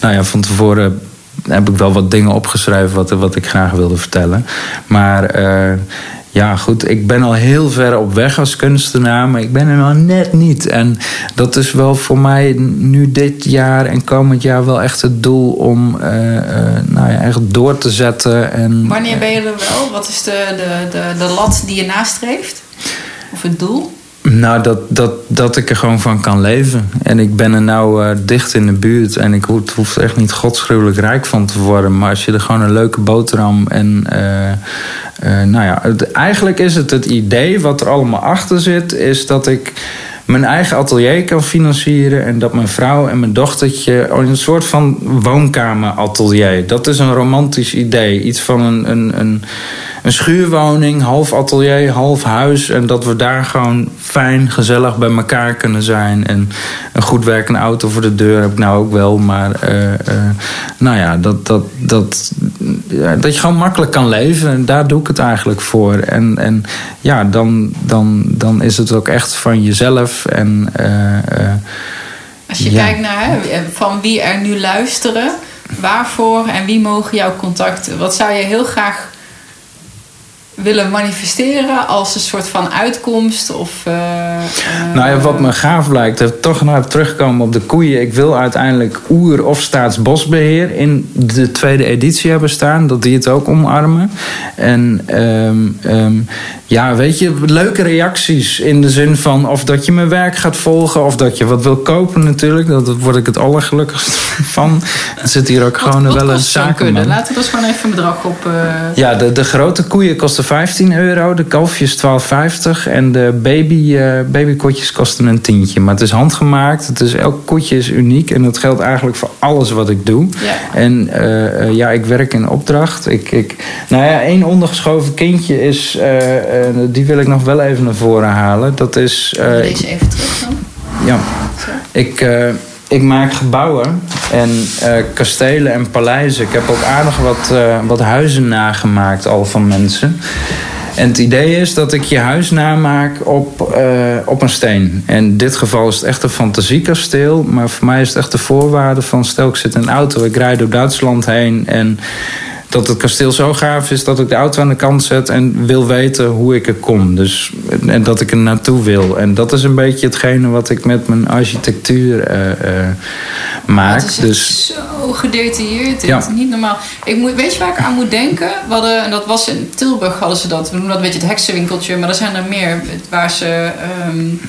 nou ja, van tevoren heb ik wel wat dingen opgeschreven wat, wat ik graag wilde vertellen. Maar ja, goed, ik ben al heel ver op weg als kunstenaar, maar ik ben er nog net niet. En dat is wel voor mij nu dit jaar en komend jaar wel echt het doel om uh, uh, nou ja, echt door te zetten. En, Wanneer ben je er wel? Wat is de, de, de, de lat die je nastreeft? Of het doel? Nou, dat, dat, dat ik er gewoon van kan leven. En ik ben er nou uh, dicht in de buurt. En ik hoef, er echt niet godsgruwelijk rijk van te worden. Maar als je er gewoon een leuke boterham en... Uh, uh, nou ja, eigenlijk is het het idee wat er allemaal achter zit... is dat ik mijn eigen atelier kan financieren... en dat mijn vrouw en mijn dochtertje... een soort van woonkameratelier. Dat is een romantisch idee. Iets van een... een, een een schuurwoning, half atelier, half huis. En dat we daar gewoon fijn, gezellig bij elkaar kunnen zijn. En een goed werkende auto voor de deur heb ik nou ook wel. Maar uh, uh, nou ja, dat, dat, dat, dat je gewoon makkelijk kan leven. En daar doe ik het eigenlijk voor. En, en ja, dan, dan, dan is het ook echt van jezelf. En, uh, Als je ja. kijkt naar van wie er nu luisteren, waarvoor en wie mogen jouw contacten? Wat zou je heel graag willen manifesteren als een soort van uitkomst? Of, uh, nou ja, wat me gaaf lijkt, toch naar terugkomen op de koeien. Ik wil uiteindelijk oer- of staatsbosbeheer in de tweede editie hebben staan. Dat die het ook omarmen. En um, um, ja, weet je, leuke reacties in de zin van of dat je mijn werk gaat volgen of dat je wat wil kopen natuurlijk. Dat word ik het allergelukkigst van. Er zit hier ook wat, gewoon wat wel een zakenman. Laten we dus gewoon even een bedrag op... Uh... Ja, de, de grote koeien kosten 15 euro, de kalfjes 12,50 en de baby, uh, babykotjes kosten een tientje. Maar het is handgemaakt, het is, elk koetje is uniek en dat geldt eigenlijk voor alles wat ik doe. Ja. En uh, ja, ik werk in opdracht. Ik, ik, nou ja, één ondergeschoven kindje is... die wil ik nog wel even naar voren halen. Dat is... Deze even terug dan. Ja. Ik, ik maak gebouwen en uh, kastelen en paleizen. Ik heb ook aardig wat, uh, wat huizen nagemaakt al van mensen. En het idee is dat ik je huis namaak op, uh, op een steen. In dit geval is het echt een fantasiekasteel. Maar voor mij is het echt de voorwaarde van... stel ik zit in een auto, ik rijd door Duitsland heen... en dat het kasteel zo gaaf is dat ik de auto aan de kant zet en wil weten hoe ik er kom. Dus, en dat ik er naartoe wil. En dat is een beetje hetgene wat ik met mijn architectuur uh, uh, maak. Dat is dus, zo gedetailleerd. Ja. Niet normaal. Ik moet, weet je waar ik aan moet denken? We hadden, en dat was in Tilburg hadden ze dat. We noemen dat een beetje het heksenwinkeltje. Maar er zijn er meer waar ze... Um,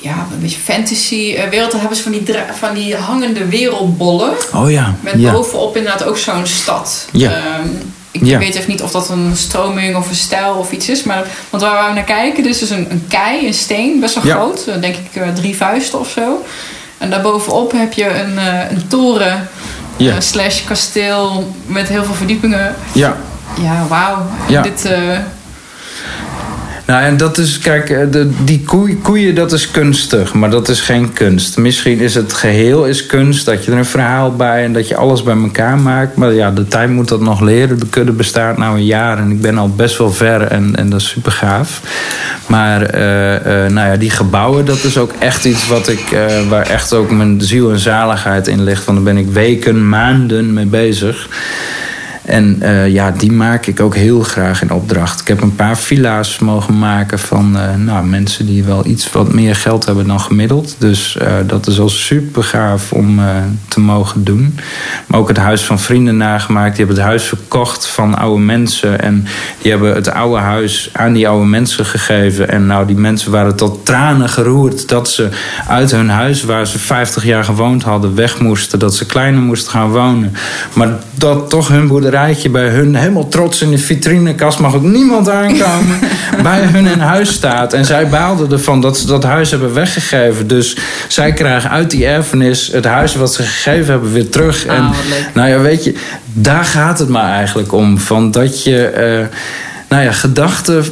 ja, een beetje fantasy wereld. Dan hebben ze van die, van die hangende wereldbollen. Oh ja. Met ja. bovenop inderdaad ook zo'n stad. Ja. Um, ik Ja. weet even niet of dat een stroming of een stijl of iets is. Maar, want waar we naar kijken, dus is een, een kei, een steen, best wel Ja. groot. eh, Denk ik uh, drie vuisten of zo. En daarbovenop heb je een, een toren Ja. uh, slash kasteel met heel veel verdiepingen. Ja. Ja, wauw. Ja. Dit, uh, Nou, en dat is, kijk, eh, de, die koe, koeien, dat is kunstig, maar dat is geen kunst. Misschien is het geheel is kunst, dat je er een verhaal bij en dat je alles bij elkaar maakt. Maar ja, de tijd moet dat nog leren. De kudde bestaat nou een jaar en ik ben al best wel ver en, en dat is super gaaf. Maar uh, uh, nou ja, die gebouwen, dat is ook echt iets wat ik, waar echt ook mijn ziel en zaligheid in ligt. Want daar ben ik weken, maanden mee bezig. En uh, ja, die maak ik ook heel graag in opdracht. Ik heb een paar villa's mogen maken van uh, nou, mensen die wel iets wat meer geld hebben dan gemiddeld. Dus uh, dat is al super gaaf om te mogen doen. Maar ook het huis van vrienden nagemaakt. Die hebben het huis verkocht van oude mensen. En die hebben het oude huis aan die oude mensen gegeven. En nou, die mensen waren tot tranen geroerd dat ze uit hun huis waar ze 50 jaar gewoond hadden weg moesten. Dat ze kleiner moesten gaan wonen. Maar dat toch hun boerderij rijtje bij hun, helemaal trots in de vitrinekast, mag ook niemand aankomen, bij hun in huis staat. En zij baalden ervan dat ze dat huis hebben weggegeven. Dus zij krijgen uit die erfenis het huis wat ze gegeven hebben weer terug. En Oh, nou ja, weet je, daar gaat het maar eigenlijk om. Van dat je, uh, nou ja, gedachten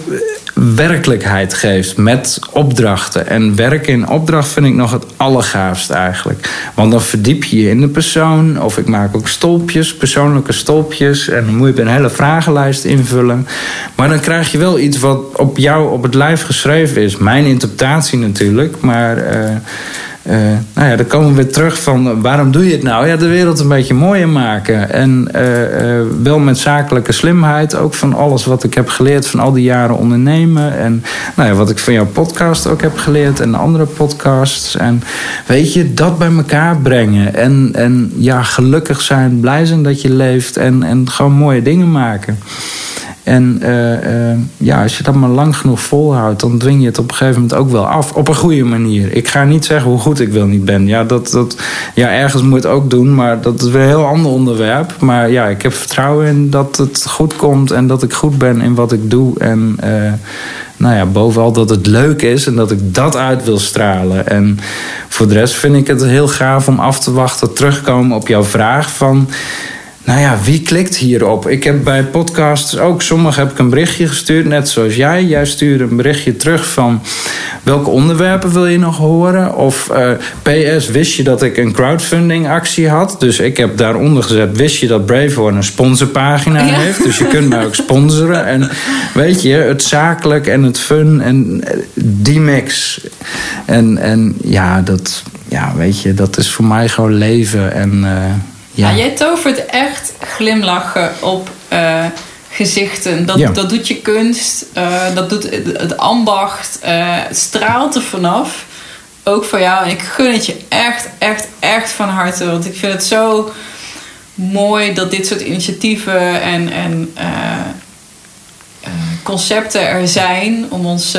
werkelijkheid geeft met opdrachten. En werken in opdracht vind ik nog het allergaafst eigenlijk. Want dan verdiep je je in de persoon. Of ik maak ook stolpjes, persoonlijke stolpjes. En dan moet je een hele vragenlijst invullen. Maar dan krijg je wel iets wat op jou op het lijf geschreven is. Mijn interpretatie natuurlijk, maar... Uh, uh, nou ja, dan komen we weer terug van waarom doe je het nou? Ja, de wereld een beetje mooier maken. En uh, uh, wel met zakelijke slimheid. Ook van alles wat ik heb geleerd van al die jaren ondernemen. En nou ja, wat ik van jouw podcast ook heb geleerd. En andere podcasts. En weet je, dat bij elkaar brengen. En, en ja, gelukkig zijn, blij zijn dat je leeft. En, en gewoon mooie dingen maken. En uh, uh, ja, als je dat maar lang genoeg volhoudt, dan dwing je het op een gegeven moment ook wel af. Op een goede manier. Ik ga niet zeggen hoe goed ik wel niet ben. Ja, dat, dat, ja ergens moet het ook doen, maar dat is weer een heel ander onderwerp. Maar ja, ik heb vertrouwen in dat het goed komt en dat ik goed ben in wat ik doe. En uh, nou ja, bovenal dat het leuk is en dat ik dat uit wil stralen. En voor de rest vind ik het heel gaaf om af te wachten, terugkomen op jouw vraag van nou ja, wie klikt hierop? Ik heb bij podcasts ook, sommige heb ik een berichtje gestuurd, net zoals jij. Jij stuurde een berichtje terug van welke onderwerpen wil je nog horen? Of uh, PS, wist je dat ik een crowdfunding actie had? Dus ik heb daaronder gezet, wist je dat Braveborn een sponsorpagina ja. heeft? Dus je kunt mij ook sponsoren. En weet je, het zakelijk en het fun en die mix. En, en ja, dat, ja, weet je, dat is voor mij gewoon leven en... Uh, ja. ja, jij tovert echt glimlachen op uh, gezichten. Dat, Ja. dat doet je kunst, uh, dat doet het, ambacht. uh, het straalt er vanaf. Ook voor jou. En ik gun het je echt, echt, echt van harte. Want ik vind het zo mooi dat dit soort initiatieven en, en concepten er zijn om ons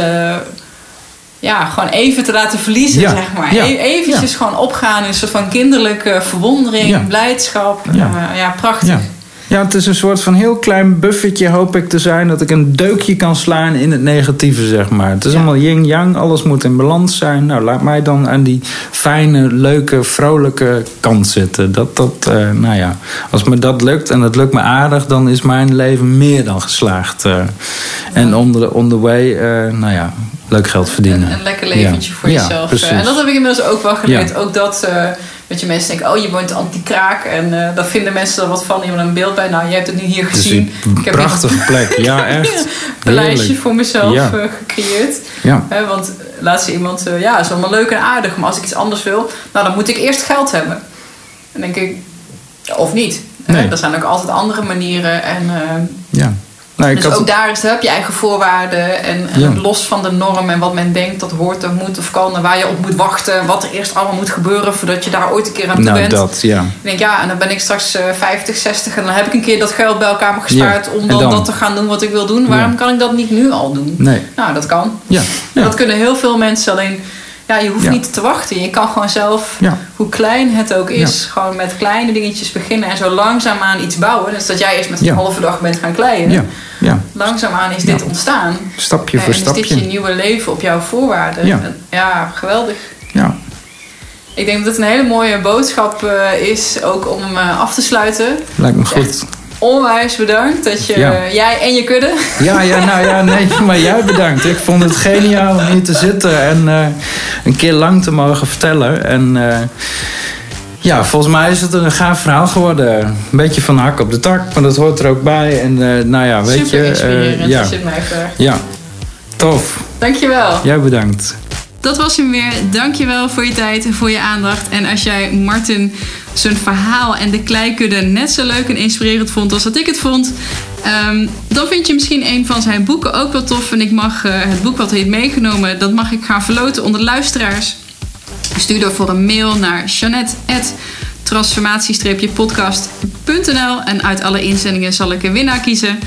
ja, gewoon even te laten verliezen, Ja, zeg maar. ja, E- eventjes gewoon opgaan in een soort van kinderlijke verwondering, blijdschap. Ja. Ja prachtig. Ja. het is een soort van heel klein buffetje, hoop ik te zijn. Dat ik een deukje kan slaan in het negatieve, zeg maar. Het is Ja. allemaal yin-yang, alles moet in balans zijn. Nou, laat mij dan aan die fijne, leuke, vrolijke kant zitten. Dat, dat, eh, nou ja, als me dat lukt en het lukt me aardig... dan is mijn leven meer dan geslaagd. eh. En on the, on the way, eh, nou ja, leuk geld verdienen. Een, een lekker leventje Ja. voor jezelf. en dat heb ik inmiddels ook wel geleerd. Ook dat, weet je, mensen denken, oh, je woont anti-kraak. En eh daar vinden mensen er wat van. Die hebben een beeld bij. Nou, je hebt het nu hier gezien. een Ik heb prachtige plek. Ja, echt. een lijstje voor mezelf Ja. eh, gecreëerd. Ja. Hè, want laatst zei iemand, eh, ja, is allemaal leuk en aardig. Maar als ik iets anders wil, nou, dan moet ik eerst geld hebben. Dan denk ik, of niet. Nee. Er zijn ook altijd andere manieren. En ja. Nou, dus had- ook daar is, heb je eigen voorwaarden. En, en Ja. los van de norm en wat men denkt dat hoort of moet of kan. En waar je op moet wachten. Wat er eerst allemaal moet gebeuren voordat je daar ooit een keer aan toe nou, bent. dat, ja. Ik denk, ja, en dan ben ik straks eh 50, 60 en dan heb ik een keer dat geld bij elkaar gespaard Ja, om en dan, dan? dat te gaan doen wat ik wil doen. Waarom Ja. kan ik dat niet nu al doen? Nee. Nou, dat kan. Ja. En ja. dat kunnen heel veel mensen. Alleen, ja, je hoeft Ja. niet te wachten. Je kan gewoon zelf, Ja. hoe klein het ook is, gewoon met kleine dingetjes beginnen. En zo langzaamaan iets bouwen. Dus dat jij eerst met een halve dag bent gaan kleien. Ja. ja. Langzaamaan is dit ontstaan. Stapje en voor is dit je stapje. nieuwe leven op jouw voorwaarden. Ja. En ja geweldig. Ja. Ik denk dat het een hele mooie boodschap eh, is, ook om eh, af te sluiten. Lijkt me goed. Onwijs bedankt dat je, Ja. jij en je kudde. Ja, ja, nou ja, nee, maar jij bedankt. Ik vond het geniaal om hier te zitten en eh, een keer lang te mogen vertellen. En eh, ja, volgens mij is het een gaaf verhaal geworden. Een beetje van hak op de tak, maar dat hoort er ook bij. En eh, nou ja, weet Super je. inspirerend ja, als je het mij vraagt. ja, tof. Dankjewel. Jij bedankt. Dat was hem weer. Dankjewel voor je tijd en voor je aandacht. En als jij Martin zijn verhaal en de kleikudde net zo leuk en inspirerend vond als dat ik het vond, ehm, dan vind je misschien een van zijn boeken ook wel tof. En ik mag eh, het boek wat hij heeft meegenomen, dat mag ik gaan verloten onder luisteraars. Stuur daarvoor een mail naar Jeannette@transformatie-podcast.nl en uit alle inzendingen zal ik een winnaar kiezen.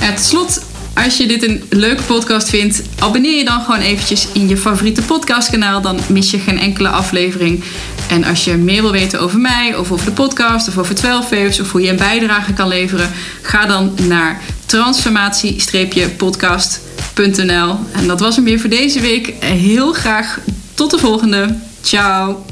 En tot slot, als je dit een leuke podcast vindt, abonneer je dan gewoon eventjes in je favoriete podcastkanaal. Dan mis je geen enkele aflevering. En als je meer wil weten over mij, of over de podcast, of over 12 Waves, of hoe je een bijdrage kan leveren, ga dan naar transformatie-podcast.nl. En dat was hem weer voor deze week. Heel graag tot de volgende. Ciao.